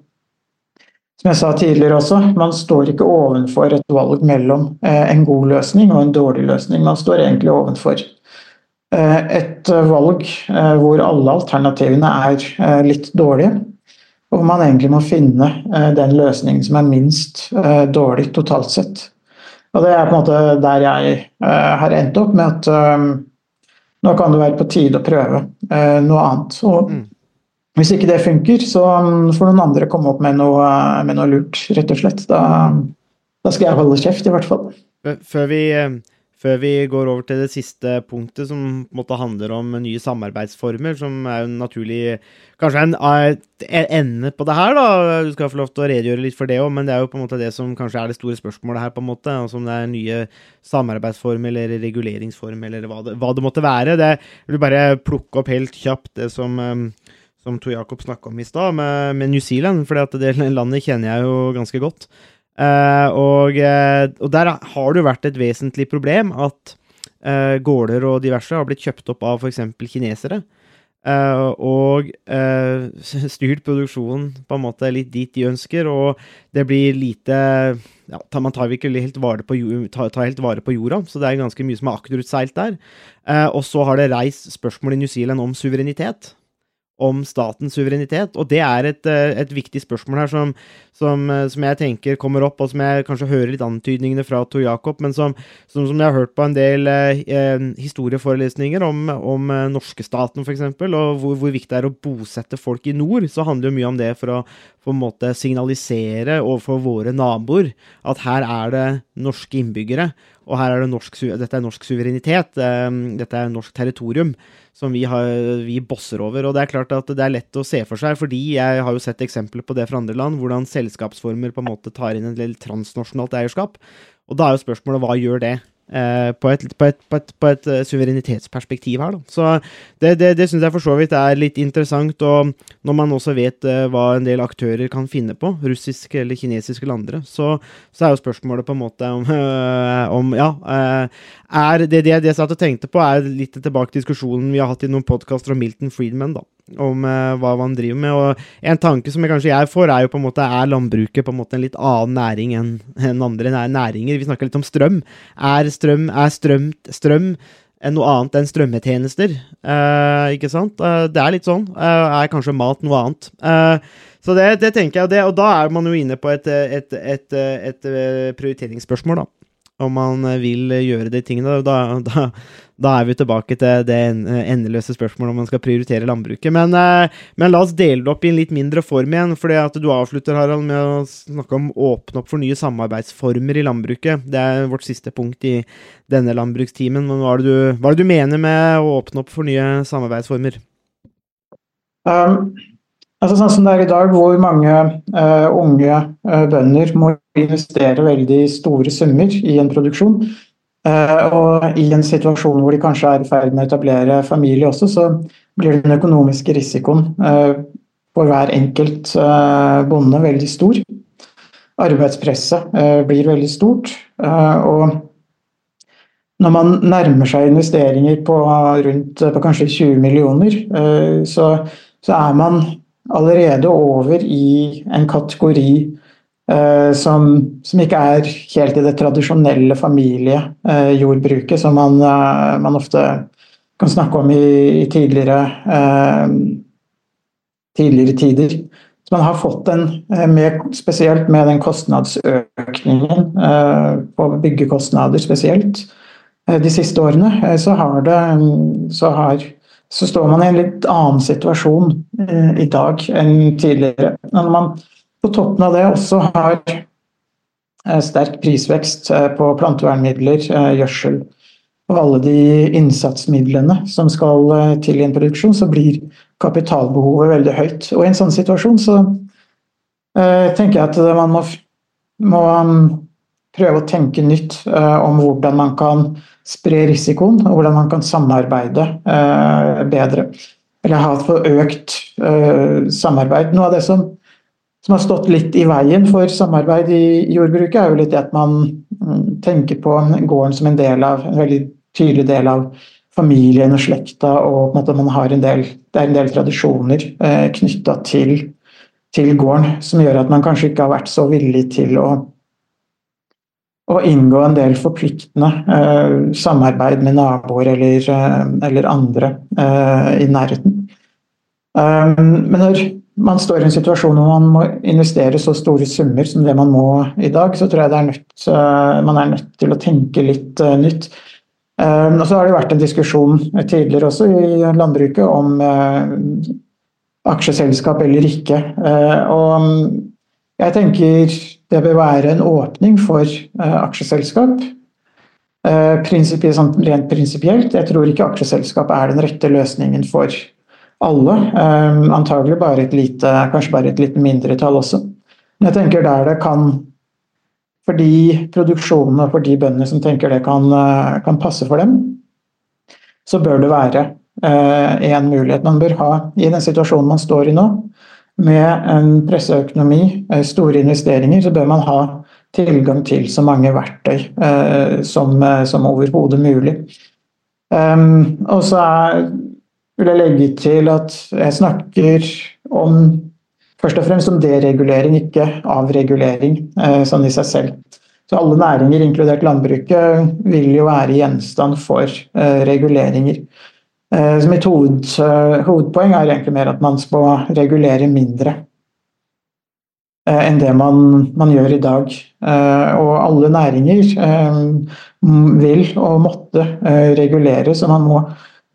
som jeg sa tidligere også, man står ikke ovenfor et valg mellom en god løsning og en dårlig løsning. Man står egentlig ovenfor Eh, et valg eh, hvor alle alternativene er eh, litt dårlige. Og man egentlig må finne den løsningen som er minst dårlig totalt sett. Og det er på en måte der jeg har endt opp med at nå kan det være på tide å prøve noe annet. Og mm. hvis ikke det funker, så mm, får noen andre komme opp med noe, med noe lurt, rett og slett. Da, da, skal jeg holde kjeft, i hvert fall. Før vi før vi går over til det siste punktet, som på en måte handler om nye samarbeidsformer, som er jo naturlig Kanskje en, en ende på det her, da. Du skal få lov til å redegjøre litt for det òg, men det er jo på en måte det som kanskje er det store spørsmålet her, på en måte. Altså om det er nye samarbeidsformer eller reguleringsformer eller hva det, hva det måtte være. Det vil bare plukke opp helt kjapt det som um, som Tor Jakob snakka om i stad, med, med, New Zealand. For det landet kjenner jeg jo ganske godt. Uh, og, uh, og, der har det jo vært et vesentlig problem at uh, gårder og diverse har blitt kjøpt opp av f.eks. kinesere. og styrt produksjonen på en måte litt dit de ønsker, og det blir lite ja, Man tar ikke helt vare på, tar, tar helt vare på jorda, så det er ganske mye som er akterutseilt der. og så har det reist spørsmål i New Zealand om suverenitet om statens suverenitet. Og det er et, eh, et viktig spørsmål her som, som, eh, som, jeg tenker kommer opp, og som jeg kanskje hører litt antydningene fra Tor Jakob, men som, som, jeg har hørt på en del eh, eh historieforelesninger om, om norskestaten, f.eks., og hvor, hvor, viktig det er å bosette folk i nord, så handler jo mye om det for å på en måte signalisere overfor våre naboer at her er det norske innbyggere, og her er det norsk, dette er norsk suverenitet, eh, dette er norsk territorium som vi, har, vi, bosser over. Og det er klart at det er lett å se for seg, fordi jeg har jo sett eksempler på det fra andre land, hvordan selskapsformer på en måte tar inn en del transnasjonalt eierskap. Og da er jo spørsmålet hva gjør det på, et, på, et, på, et, på et eh, suverenitetsperspektiv her. Da. Så det, det, det syns jeg for så vidt er litt interessant. Og når man også vet eh, hva en del aktører kan finne på, russiske eller kinesiske landere, så, så er jo spørsmålet på en måte om, om ja, er det, det jeg satt og tenkte på, er litt tilbake til diskusjonen vi har hatt i noen podkaster om Milton Friedman. da om uh, hva man driver med. Og en tanke som jeg kanskje jeg får, er jo på en måte er landbruket på en måte en litt annen næring enn en andre næringer. Vi snakker litt om strøm. Er strøm, er strøm, strøm noe annet enn strømmetjenester? Uh, ikke sant? Uh, det er litt sånn. er kanskje mat noe annet? så det, det, tenker jeg, og, det, og da er man jo inne på et, et, et, et prioriteringsspørsmål, da om man vil gjøre de tingene. Da, da, da er vi tilbake til det endeløse spørsmålet om man skal prioritere landbruket. Men, eh, men, la oss dele det opp i en litt mindre form igjen. fordi at Du avslutter Harald, med å snakke om å åpne opp for nye samarbeidsformer i landbruket. Det er vårt siste punkt i denne landbrukstimen. Men hva er, du, hva er det du mener med å åpne opp for nye samarbeidsformer? Um, altså Sånn som det er i dag, hvor mange uh, unge uh, bønder må investere veldig store summer i en produksjon. Eh, og i en situasjon hvor de kanskje er i ferd med å etablere familie også, så blir den økonomiske risikoen eh, for hver enkelt eh, bonde veldig stor. Arbeidspresset blir veldig stort. Og når man nærmer seg investeringer på rundt på kanskje 20 millioner, så, så er man allerede over i en kategori som, som, ikke er helt i det tradisjonelle familiejordbruket som man, eh, man, ofte kan snakke om i, i tidligere, eh, tidligere, tider. Så man har fått en, med, spesielt med den kostnadsøkningen på byggekostnader spesielt, de siste årene, så, har det, så, har, så står man i en litt annen situasjon i dag enn tidligere. Når man på toppen av det også har eh, sterk prisvekst eh, på plantevernmidler, eh, gjødsel og alle de innsatsmidlene som skal til i en produksjon, så blir kapitalbehovet veldig høyt. Og i en sånn situasjon så tenker jeg at man må, må mm, prøve å tenke nytt om hvordan man kan spre risikoen, og hvordan man kan samarbeide bedre. Eller ha et økt samarbeid. Noe av det som som har stått litt i veien for samarbeid i jordbruket, er jo litt det at man mm, tenker på gården som en del av, en veldig tydelig del av familien og slekta, og måte man har en del, det er en del tradisjoner eh, knytta til, til, gården som gjør at man kanskje ikke har vært så villig til å, å inngå en del forpliktende eh, samarbeid med naboer eller, eh, eller andre eh, i nærheten. Um, men når man står i en situasjon hvor man må investere så store summer som det man må i dag, så tror jeg er nødt, eh, man er nødt til å tenke litt uh, nytt. Uh, og så har det vært en diskusjon tidligere også i landbruket om uh, aksjeselskap eller ikke. og jeg tenker det bør være en åpning for aksjeselskap. Sånn, rent prinsipielt. Jeg tror ikke aksjeselskap er den rette løsningen for alle. Um, antagelig bare et lite, kanskje bare et lite mindretall også. Men jeg tenker der det kan For de produksjonene og for de bøndene som tenker det kan, eh, kan passe for dem, så bør det være én uh, mulighet man bør ha i den situasjonen man står i nå. Med en presseøkonomi, uh, store investeringer, så bør man ha tilgang til så mange verktøy som, som overhodet mulig. Um, og så er vil jeg legge til at jeg snakker om først og fremst om deregulering, ikke avregulering eh, sånn i seg selv. Så alle næringer, inkludert landbruket, vil jo være gjenstand for eh, reguleringer. Eh, så mitt hoved, hovedpoeng er egentlig mer at man skal regulere mindre enn det man, man, gjør i dag. Og alle næringer vil og måtte regulere, så man må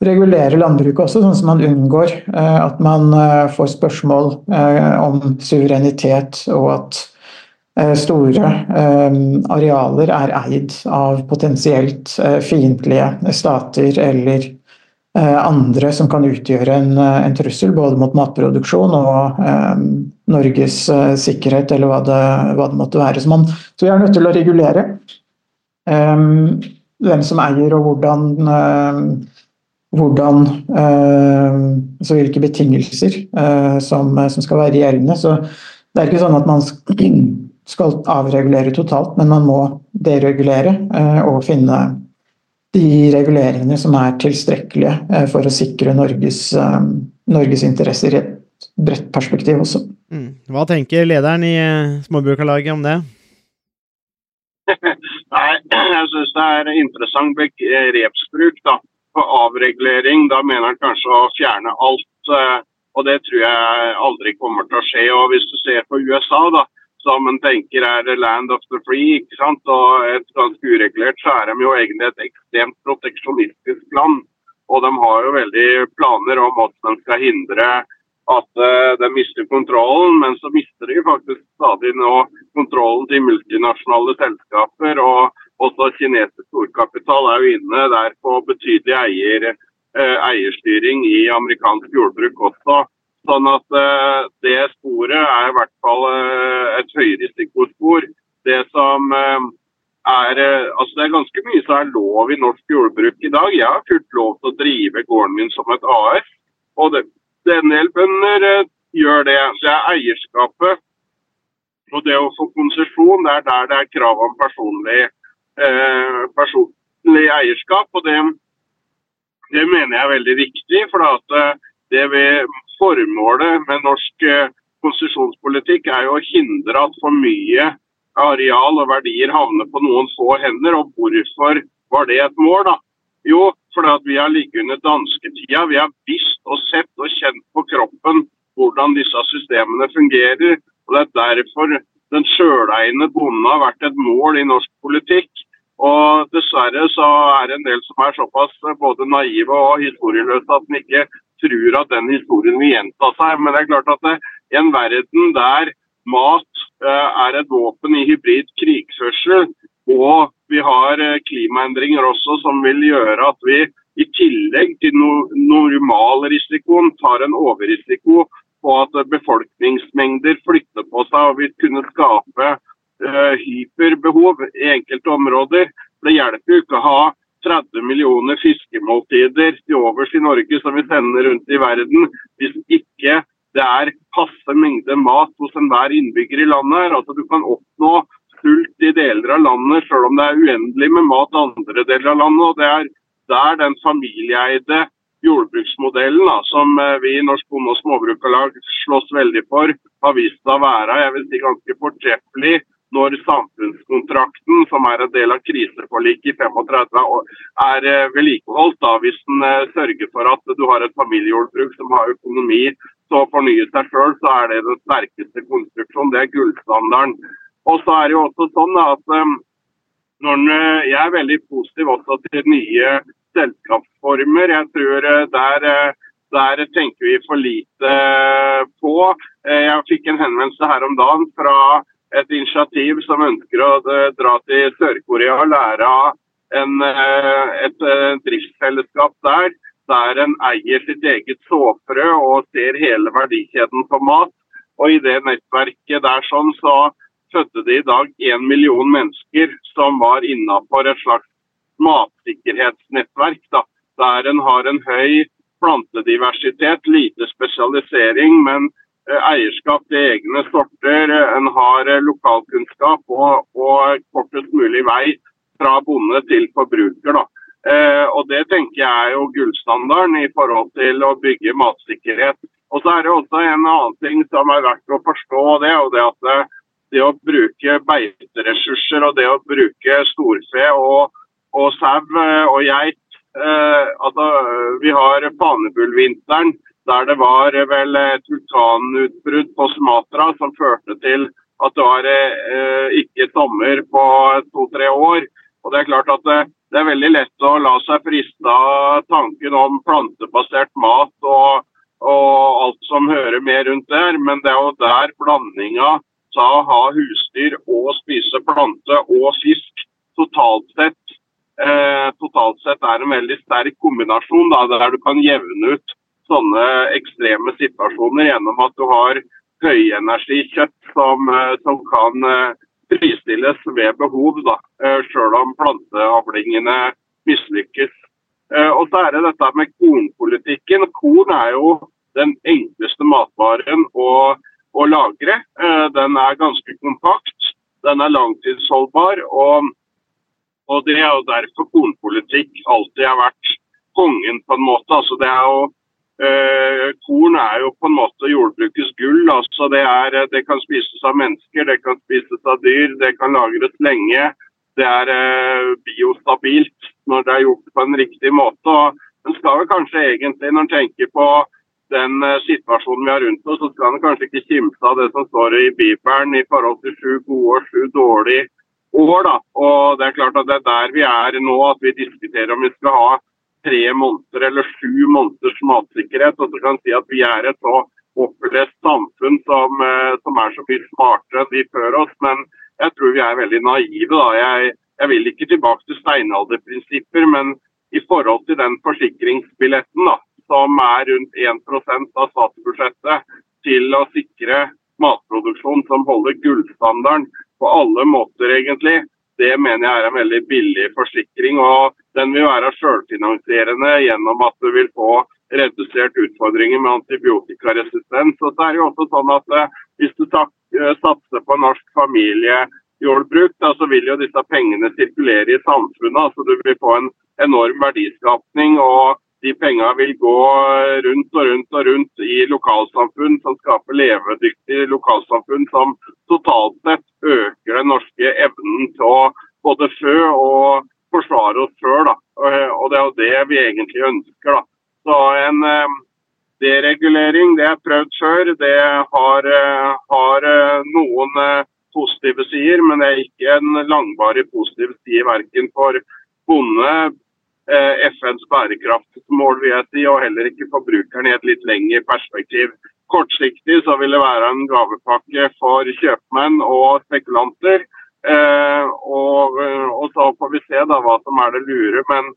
regulere landbruket også, sånn som man unngår eh, at man eh, får spørsmål eh, om suverenitet og at store arealer er eid av potensielt fiendtlige stater eller andre som kan utgjøre en, en, trussel både mot matproduksjon og Norges sikkerhet, eller hva det, hva det, måtte være. Så, man, så vi er nødt til å regulere. Hvem som eier og hvordan, hvordan eh, altså hvilke betingelser eh, som, som, skal være gjeldende. Så det er ikke sånn at man skal avregulere totalt, men man må deregulere og finne de reguleringene som er tilstrekkelige for å sikre Norges, Norges interesser i et bredt perspektiv også. Mm. Hva tenker lederen i Småbrukarlaget om det? Nei, jeg syns det er interessant begrepsbruk. da. For avregulering, da mener han kanskje å fjerne alt. Eh, og det tror jeg aldri kommer til å skje. Og hvis du ser på USA, da, som en tenker er land of the free, ikke sant? og et ganske uregulert, så er de jo egentlig et ekstremt proteksjonistisk land. Og de har jo veldig planer om at de skal hindre at uh, de mister kontrollen, men så mister de faktisk stadig nå kontrollen til multinasjonale selskaper. og også kinesisk storkapital er jo inne der på betydelig eier, uh, eierstyring i amerikansk jordbruk også. Sånn at uh, det sporet er i hvert fall et høyrisikospor. Det som er altså Det er ganske mye som er lov i norsk jordbruk i dag. Jeg har fullt lov til å drive gården min som et AS. og det en del bønder eh, gjør det. Det er eierskapet og det å få konsesjon, det er der det er krav om personlig, eh, personlig eierskap. og det, det, mener jeg er veldig viktig. for at eh, det ved Formålet med norsk eh, konsesjonspolitikk er jo å hindre at for mye areal og verdier havner på noen få hender. Og hvorfor var det et mål? da? Jo, fordi vi har ligget under dansketida. Vi har visst og sett og kjent på kroppen hvordan disse systemene fungerer. og Det er derfor den sjøleiende bonden har vært et mål i norsk politikk. Og dessverre så er det en del som er såpass både naive og historieløse at de ikke tror at den historien vil gjenta seg. Men det er klart at det, i en verden der mat eh, er et våpen i hybrid krigførsel, og vi har eh, klimaendringer også som vil gjøre at vi i tillegg til no normalrisikoen tar en overrisiko på at befolkningsmengder flytter på seg og vil kunne skape uh, hyperbehov i enkelte områder. Det hjelper jo ikke å ha 30 millioner fiskemåltider til overs i Norge som vi sender rundt i verden, hvis ikke det er passe mengde mat hos enhver innbygger i landet. Altså Du kan oppnå sult i deler av landet selv om det er uendelig med mat andre deler av landet. og Det er der den familieeide jordbruksmodellen da, som eh, vi i Norsk Bonde- og Småbrukarlag slåss veldig for, har vist seg å være jeg vil si, ganske fortreffelig når samfunnskontrakten, som er en del av kriseforliket i 35, er eh, vedlikeholdt. Hvis en eh, sørger for at du har et familiejordbruk som har økonomi til å fornye seg sjøl, så er det den sterkeste konstruksjonen. Det er gullstandarden. Og så er det jo også sånn at når jeg er veldig positiv også til nye selskapsformer. Jeg tror eh, der, eh, der tenker vi for lite eh, på. Jeg fikk en henvendelse her om dagen fra et initiativ som ønsker å dra til Sør-Korea og lære av en, et driftsfellesskap der. Der en eier sitt eget såfrø og ser hele verdikjeden på mat. Og i det nettverket der sånn, så fødte det i dag én million mennesker som var innafor et slags matsikkerhetsnettverk. Da. Der en har en høy plantediversitet, lite spesialisering, men eh, eierskap til egne sorter. En har eh, lokalkunnskap og, og, kortest mulig vei fra bonde til forbruker. Da. Eh, og Det tenker jeg er jo gullstandarden i forhold til å bygge matsikkerhet. Og så er det også en annen ting som er verdt å forstå. og det og at eh, det å bruke beiteressurser og det å bruke storfe og og sau eh, og geit. Eh, altså, vi har Panebullvinteren, der det var vel et vulkanutbrudd på Smatra som førte til at det var eh, ikke sommer på to-tre år. Og Det er klart at det, det, er veldig lett å la seg friste av tanken om plantebasert mat og, og alt som hører med rundt der, men det er jo der blandinga sa ha husdyr og spise plante og fisk totalt sett eh, totalt sett er en veldig sterk kombinasjon da, der du kan jevne ut sånne ekstreme situasjoner gjennom at du har høyenergikjøtt som, eh, som kan eh, fristilles ved behov, da, eh, sjøl om planteavlingene mislykkes. Og så er det dette med kornpolitikken. Korn er jo den enkleste matvaren å, å lagre. Den er ganske kompakt, den er langtidsholdbar. og og Det er jo derfor kornpolitikk alltid har vært kongen, på en måte. Altså det er jo, eh, korn er jo på en måte jordbrukets gull. altså det, er, det kan spises av mennesker, det kan spises av dyr, det kan lagres lenge. Det er eh, biostabilt når det er gjort på en riktig måte. og En skal vel kanskje egentlig, når en tenker på den eh, situasjonen vi har rundt oss, så skal en kanskje ikke kimse av det som står i Bibelen i forhold til sju gode og sju dårlige år. da. Og det er klart at det er der vi er nå, at vi diskuterer om vi skal ha tre måneder eller sju måneders matsikkerhet. Og så kan si at vi er et så opplest samfunn som, eh, som er så mye smartere enn de før oss. Men jeg tror vi er veldig naive. da. Jeg, jeg vil ikke tilbake til steinalderprinsipper, men i forhold til den forsikringsbilletten da, som er rundt 1% av statsbudsjettet til å sikre matproduksjon som holder gullstandarden på alle måter, egentlig. Det mener jeg er en veldig billig forsikring. og Den vil være selvfinansierende gjennom at du vil få redusert utfordringer med antibiotikaresistens. Og så er det jo også sånn at eh, Hvis du eh, satser på norsk familiejordbruk, da, så vil jo disse pengene sirkulere i samfunnet. altså Du vil få en enorm verdiskapning. og de pengene vil gå rundt og rundt og rundt i lokalsamfunn som skaper levedyktige lokalsamfunn som totalt sett øker den norske evnen til å både fø og forsvare oss sjøl. Og det er jo det vi egentlig ønsker. da. Så en eh, deregulering, det er prøvd før. Det har, eh, har eh, noen positive sider, men det er ikke en langvarig positiv side verken for bonde, FNs bærekraftsmål vil jeg si, og heller ikke forbrukeren i et litt lengre perspektiv. Kortsiktig så vil det være en gavepakke for kjøpmenn og spekulanter. Eh, og, eh, og så får vi se da hva som er det lure. Men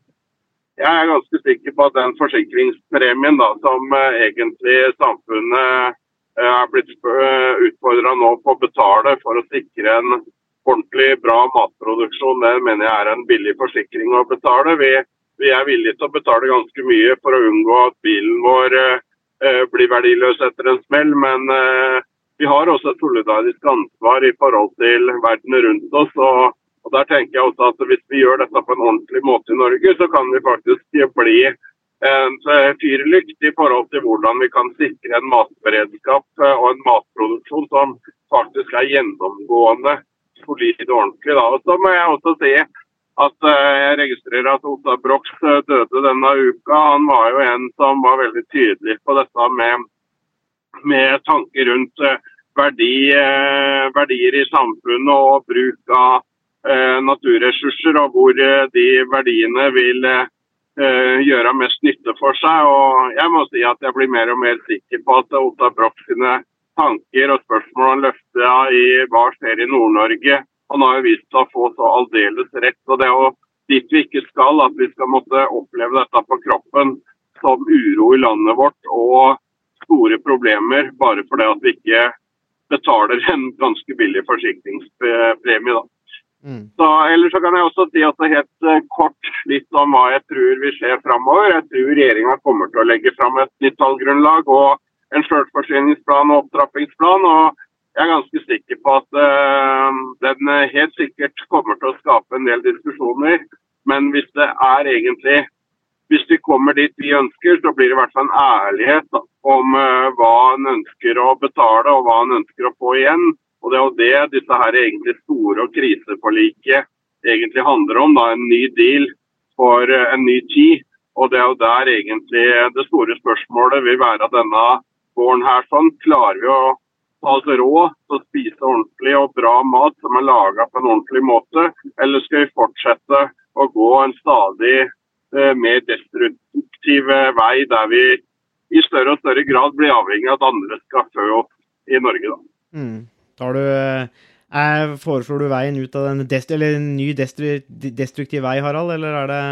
jeg er ganske sikker på at den forsikringspremien da, som eh, egentlig samfunnet eh, er blitt utfordra nå på å betale for å sikre en ordentlig bra matproduksjon, det mener jeg er en billig forsikring å betale. Vi, vi er villige til å betale ganske mye for å unngå at bilen vår eh, eh, blir verdiløs etter en smell, men eh, vi har også et solidarisk ansvar i forhold til verden rundt oss. og og der tenker jeg også at Hvis vi gjør dette på en ordentlig måte i Norge, så kan vi faktisk bli en fyrlykt i forhold til hvordan vi kan sikre en matberedskap og en matproduksjon som faktisk er gjennomgående solid og ordentlig. Da. Og så må jeg også si at eh, jeg registrerer at Otta Brox eh, døde denne uka. Han var jo en som var veldig tydelig på dette med, med tanker rundt eh, verdi, verdier i samfunnet og bruk av naturressurser, og hvor de verdiene vil gjøre mest nytte for seg. Og jeg må si at jeg blir mer og mer sikker på at Otta Brox sine tanker og spørsmål han løfta i hva skjer i Nord-Norge, han har jo vist seg å få så aldeles rett. og Det er jo dit vi ikke skal, at vi skal måtte oppleve dette på kroppen som uro i landet vårt og store problemer bare fordi at vi ikke betaler en ganske billig forsikringspremie. da. Mm. Så, ellers så kan jeg også si at det er helt eh, kort litt om hva jeg tror vil skje framover. Jeg tror regjeringa kommer til å legge fram et nytt tallgrunnlag og en selvforsyningsplan og opptrappingsplan. og jeg er ganske sikker på at uh, den helt sikkert kommer til å skape en del diskusjoner. Men hvis det er egentlig Hvis vi kommer dit vi ønsker, så blir det i hvert fall en ærlighet da, om uh, hva en ønsker å betale og hva en ønsker å få igjen. Og det er jo det disse her egentlig store og kriseforliket egentlig handler om. da, En ny deal for uh, en ny tid. Og det er jo der egentlig det store spørsmålet vil være denne våren her. sånn, Klarer vi å ta oss råd til å spise ordentlig og bra mat som er laga på en ordentlig måte, eller skal vi fortsette å gå en stadig eh, mer destruktiv eh, vei der vi i større og større grad blir avhengig av at andre skal fø opp i Norge? da. Mm. Tar du eh, Foreslår du veien ut av den dest, eller en ny destru, destruktiv vei, Harald, eller er det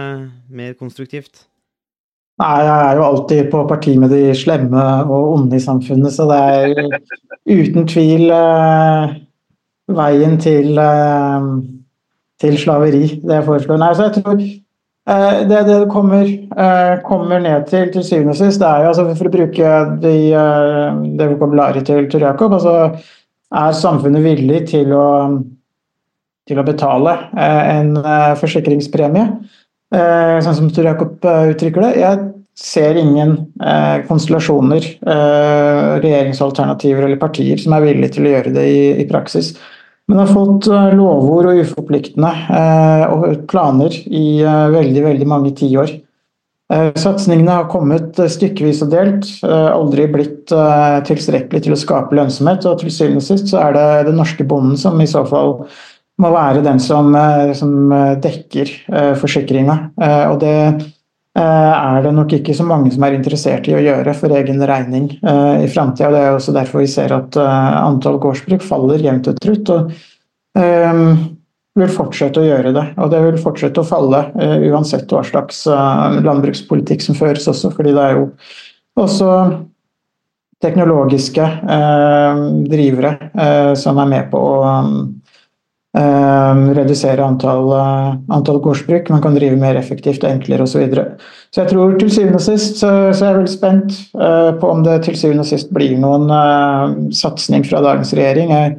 mer konstruktivt? Nei, jeg er jo alltid på parti med de slemme og onde i samfunnet, så det er uten tvil eh, veien til, eh, til slaveri, det jeg foreslår. Nei, så jeg tror eh, det det kommer, kommer ned til til syvende og sist, det er jo altså for å bruke de, det vokabularet til, til Jakob, altså er samfunnet villig til å, til å betale en forsikringspremie, sånn som Tor Jakob uttrykker det. Jeg ser ingen eh, konstellasjoner, eh, regjeringsalternativer eller partier som er villige til å gjøre det i, i praksis. Men har fått eh, lovord og uforpliktende eh, og planer i eh, veldig, veldig mange tiår. Eh, Satsingene har kommet stykkevis og delt, aldri blitt tilstrekkelig til å skape lønnsomhet. Og til syvende og sist så er det den norske bonden som i så fall må være den som, som dekker forsikringa. Og det er det nok ikke så mange som er interessert i å gjøre for egen regning eh, i framtida. Det er også derfor vi ser at eh, antall gårdsbruk faller jevnt og trutt. og eh, vil fortsette å gjøre det. Og det vil fortsette å falle eh, uansett hva slags eh, landbrukspolitikk som føres også, fordi det er jo også teknologiske eh, drivere eh, som er med på å eh, redusere antall, eh, antall gårdsbruk. Man kan drive mer effektivt og enklere osv. Så, videre. så jeg tror til syvende og sist så, så er jeg veldig spent eh, på om det til syvende og sist blir noen eh, satsing fra dagens regjering. Jeg,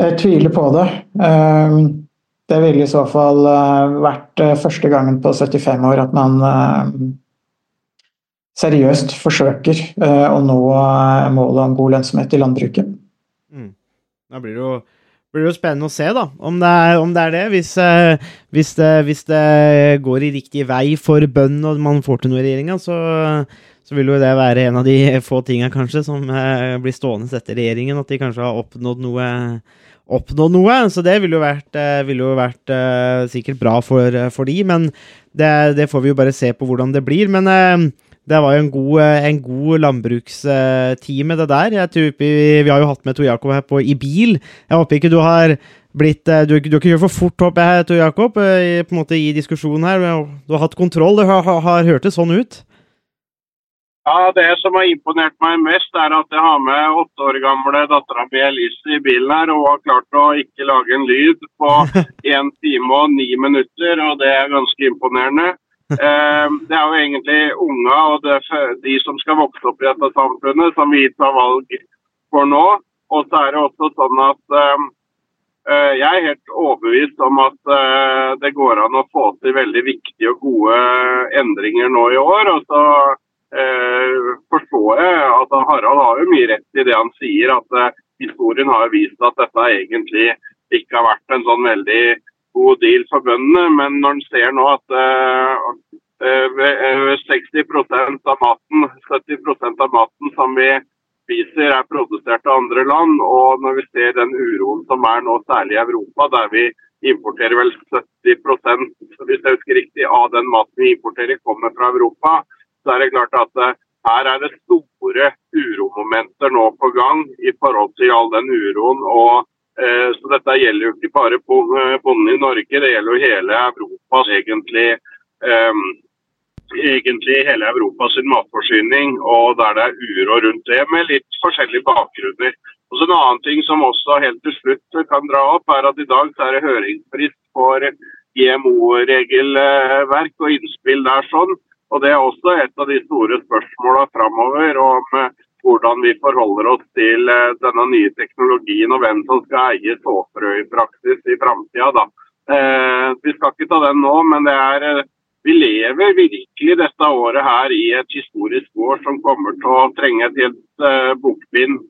jeg tviler på det. Eh, det ville i så fall vært første gangen på 75 år at man seriøst forsøker å nå målet om god lønnsomhet i landbruket. Mm. Da blir det jo blir det jo spennende å se da, om det er, om det, er det. Hvis, eh, hvis, det. hvis det går i riktig vei for bøndene og man får til noe i regjeringa, så, så vil jo det være en av de få tinga kanskje som eh, blir stående etter regjeringen. At de kanskje har oppnådd noe. Oppnådd noe, så det ville jo vært, eh, ville jo vært eh, sikkert bra for, for de, men det, det får vi jo bare se på hvordan det blir. Men eh, det var jo en god, eh, en god landbrukstime, det der. Jeg tror vi, har jo hatt med Tor Jakob her på, i bil. Jeg håper ikke du har blitt eh, Du, har ikke kjørt for fort, håper jeg, Tor Jakob, eh, i, på en måte i diskusjonen her. Du har hatt kontroll. Det har, har hørtes sånn ut? Ja, Det som har imponert meg mest, er at jeg har med åtte år gamle dattera mi Elise i bilen her, og har klart å ikke lage en lyd på én time og ni minutter, og det er ganske imponerende. Eh, det er jo egentlig unga og det, de som skal vokse opp i dette samfunnet, som vi tar valg for nå. Og så er det også sånn at eh, eh, jeg er helt overbevist om at eh, det går an å få til veldig viktige og gode endringer nå i år. og så eh, forstår jeg at Harald har jo mye rett i det han sier, at eh, historien har vist at dette egentlig ikke har vært en sånn veldig god deal for bøndene. Men når en ser nå at eh, eh, 60% av maten, 70% av maten som vi spiser er produsert av andre land, og når vi ser den uroen som er nå, særlig i Europa, der vi importerer vel 70% hvis jeg husker riktig, av den maten vi importerer kommer fra Europa, så er det klart at eh, her er det store uromomenter nå på gang i forhold til all den uroen. og eh, så Dette gjelder jo ikke bare eh, bonden i Norge, det gjelder jo hele Europas egentlig. eh, egentlig hele Europas matforsyning, og der det er uro rundt det, med litt forskjellige bakgrunner. Og så En annen ting som også helt til slutt kan dra opp, er at i dag så er det høringsfrist for GMO-regelverk og innspill der sånn. Og Det er også et av de store spørsmåla framover om eh, hvordan vi forholder oss til eh, denne nye teknologien og hvem som skal eie såfrø i praksis i framtida. Eh, vi skal ikke ta den nå, men er, vi lever virkelig dette året her i et historisk år som kommer til å trenge et helt bokbind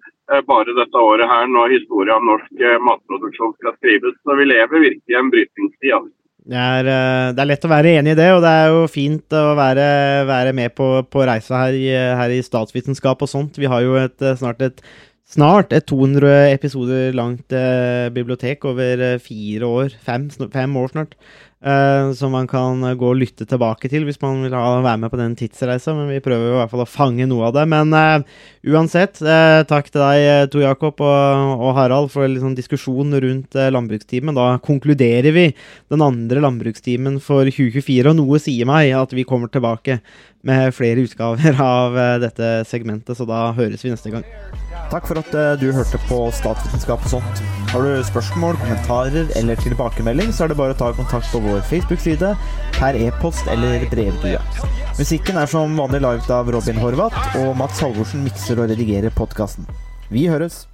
bare dette året her når historien om norsk matproduksjon skal skrives. Så vi lever virkelig i en brytningstid. Det er, eh, det er lett å være enig i det, og det er jo fint å være, være med på, på reisa her her i statsvitenskap og sånt. Vi har jo et, eh, snart et Snart et 200 episoder langt eh, bibliotek over fire år, fem, fem år snart, eh, som man kan eh, gå og lytte tilbake til hvis man vil ha, være med på den tidsreisa. Men vi prøver i hvert fall å fange noe av det. Men uh, uansett, uh, takk til deg, Tor Jakob og, og Harald, for liksom, diskusjon rundt landbrukstimen. Da konkluderer vi den andre landbrukstimen for 2024, og noe sier meg at vi kommer tilbake med flere utgaver av eh, dette segmentet, så da høres vi neste gang. Takk for at eh, du hørte på Statsvitenskap og sånt. Har du spørsmål, kommentarer eller tilbakemelding, så er det bare å ta kontakt på vår Facebook-side, per e-post eller brevdue. Musikken er som vanlig laget av Robin Horvath, og Mats Halvorsen mikser og redigerer podkasten. Vi høres!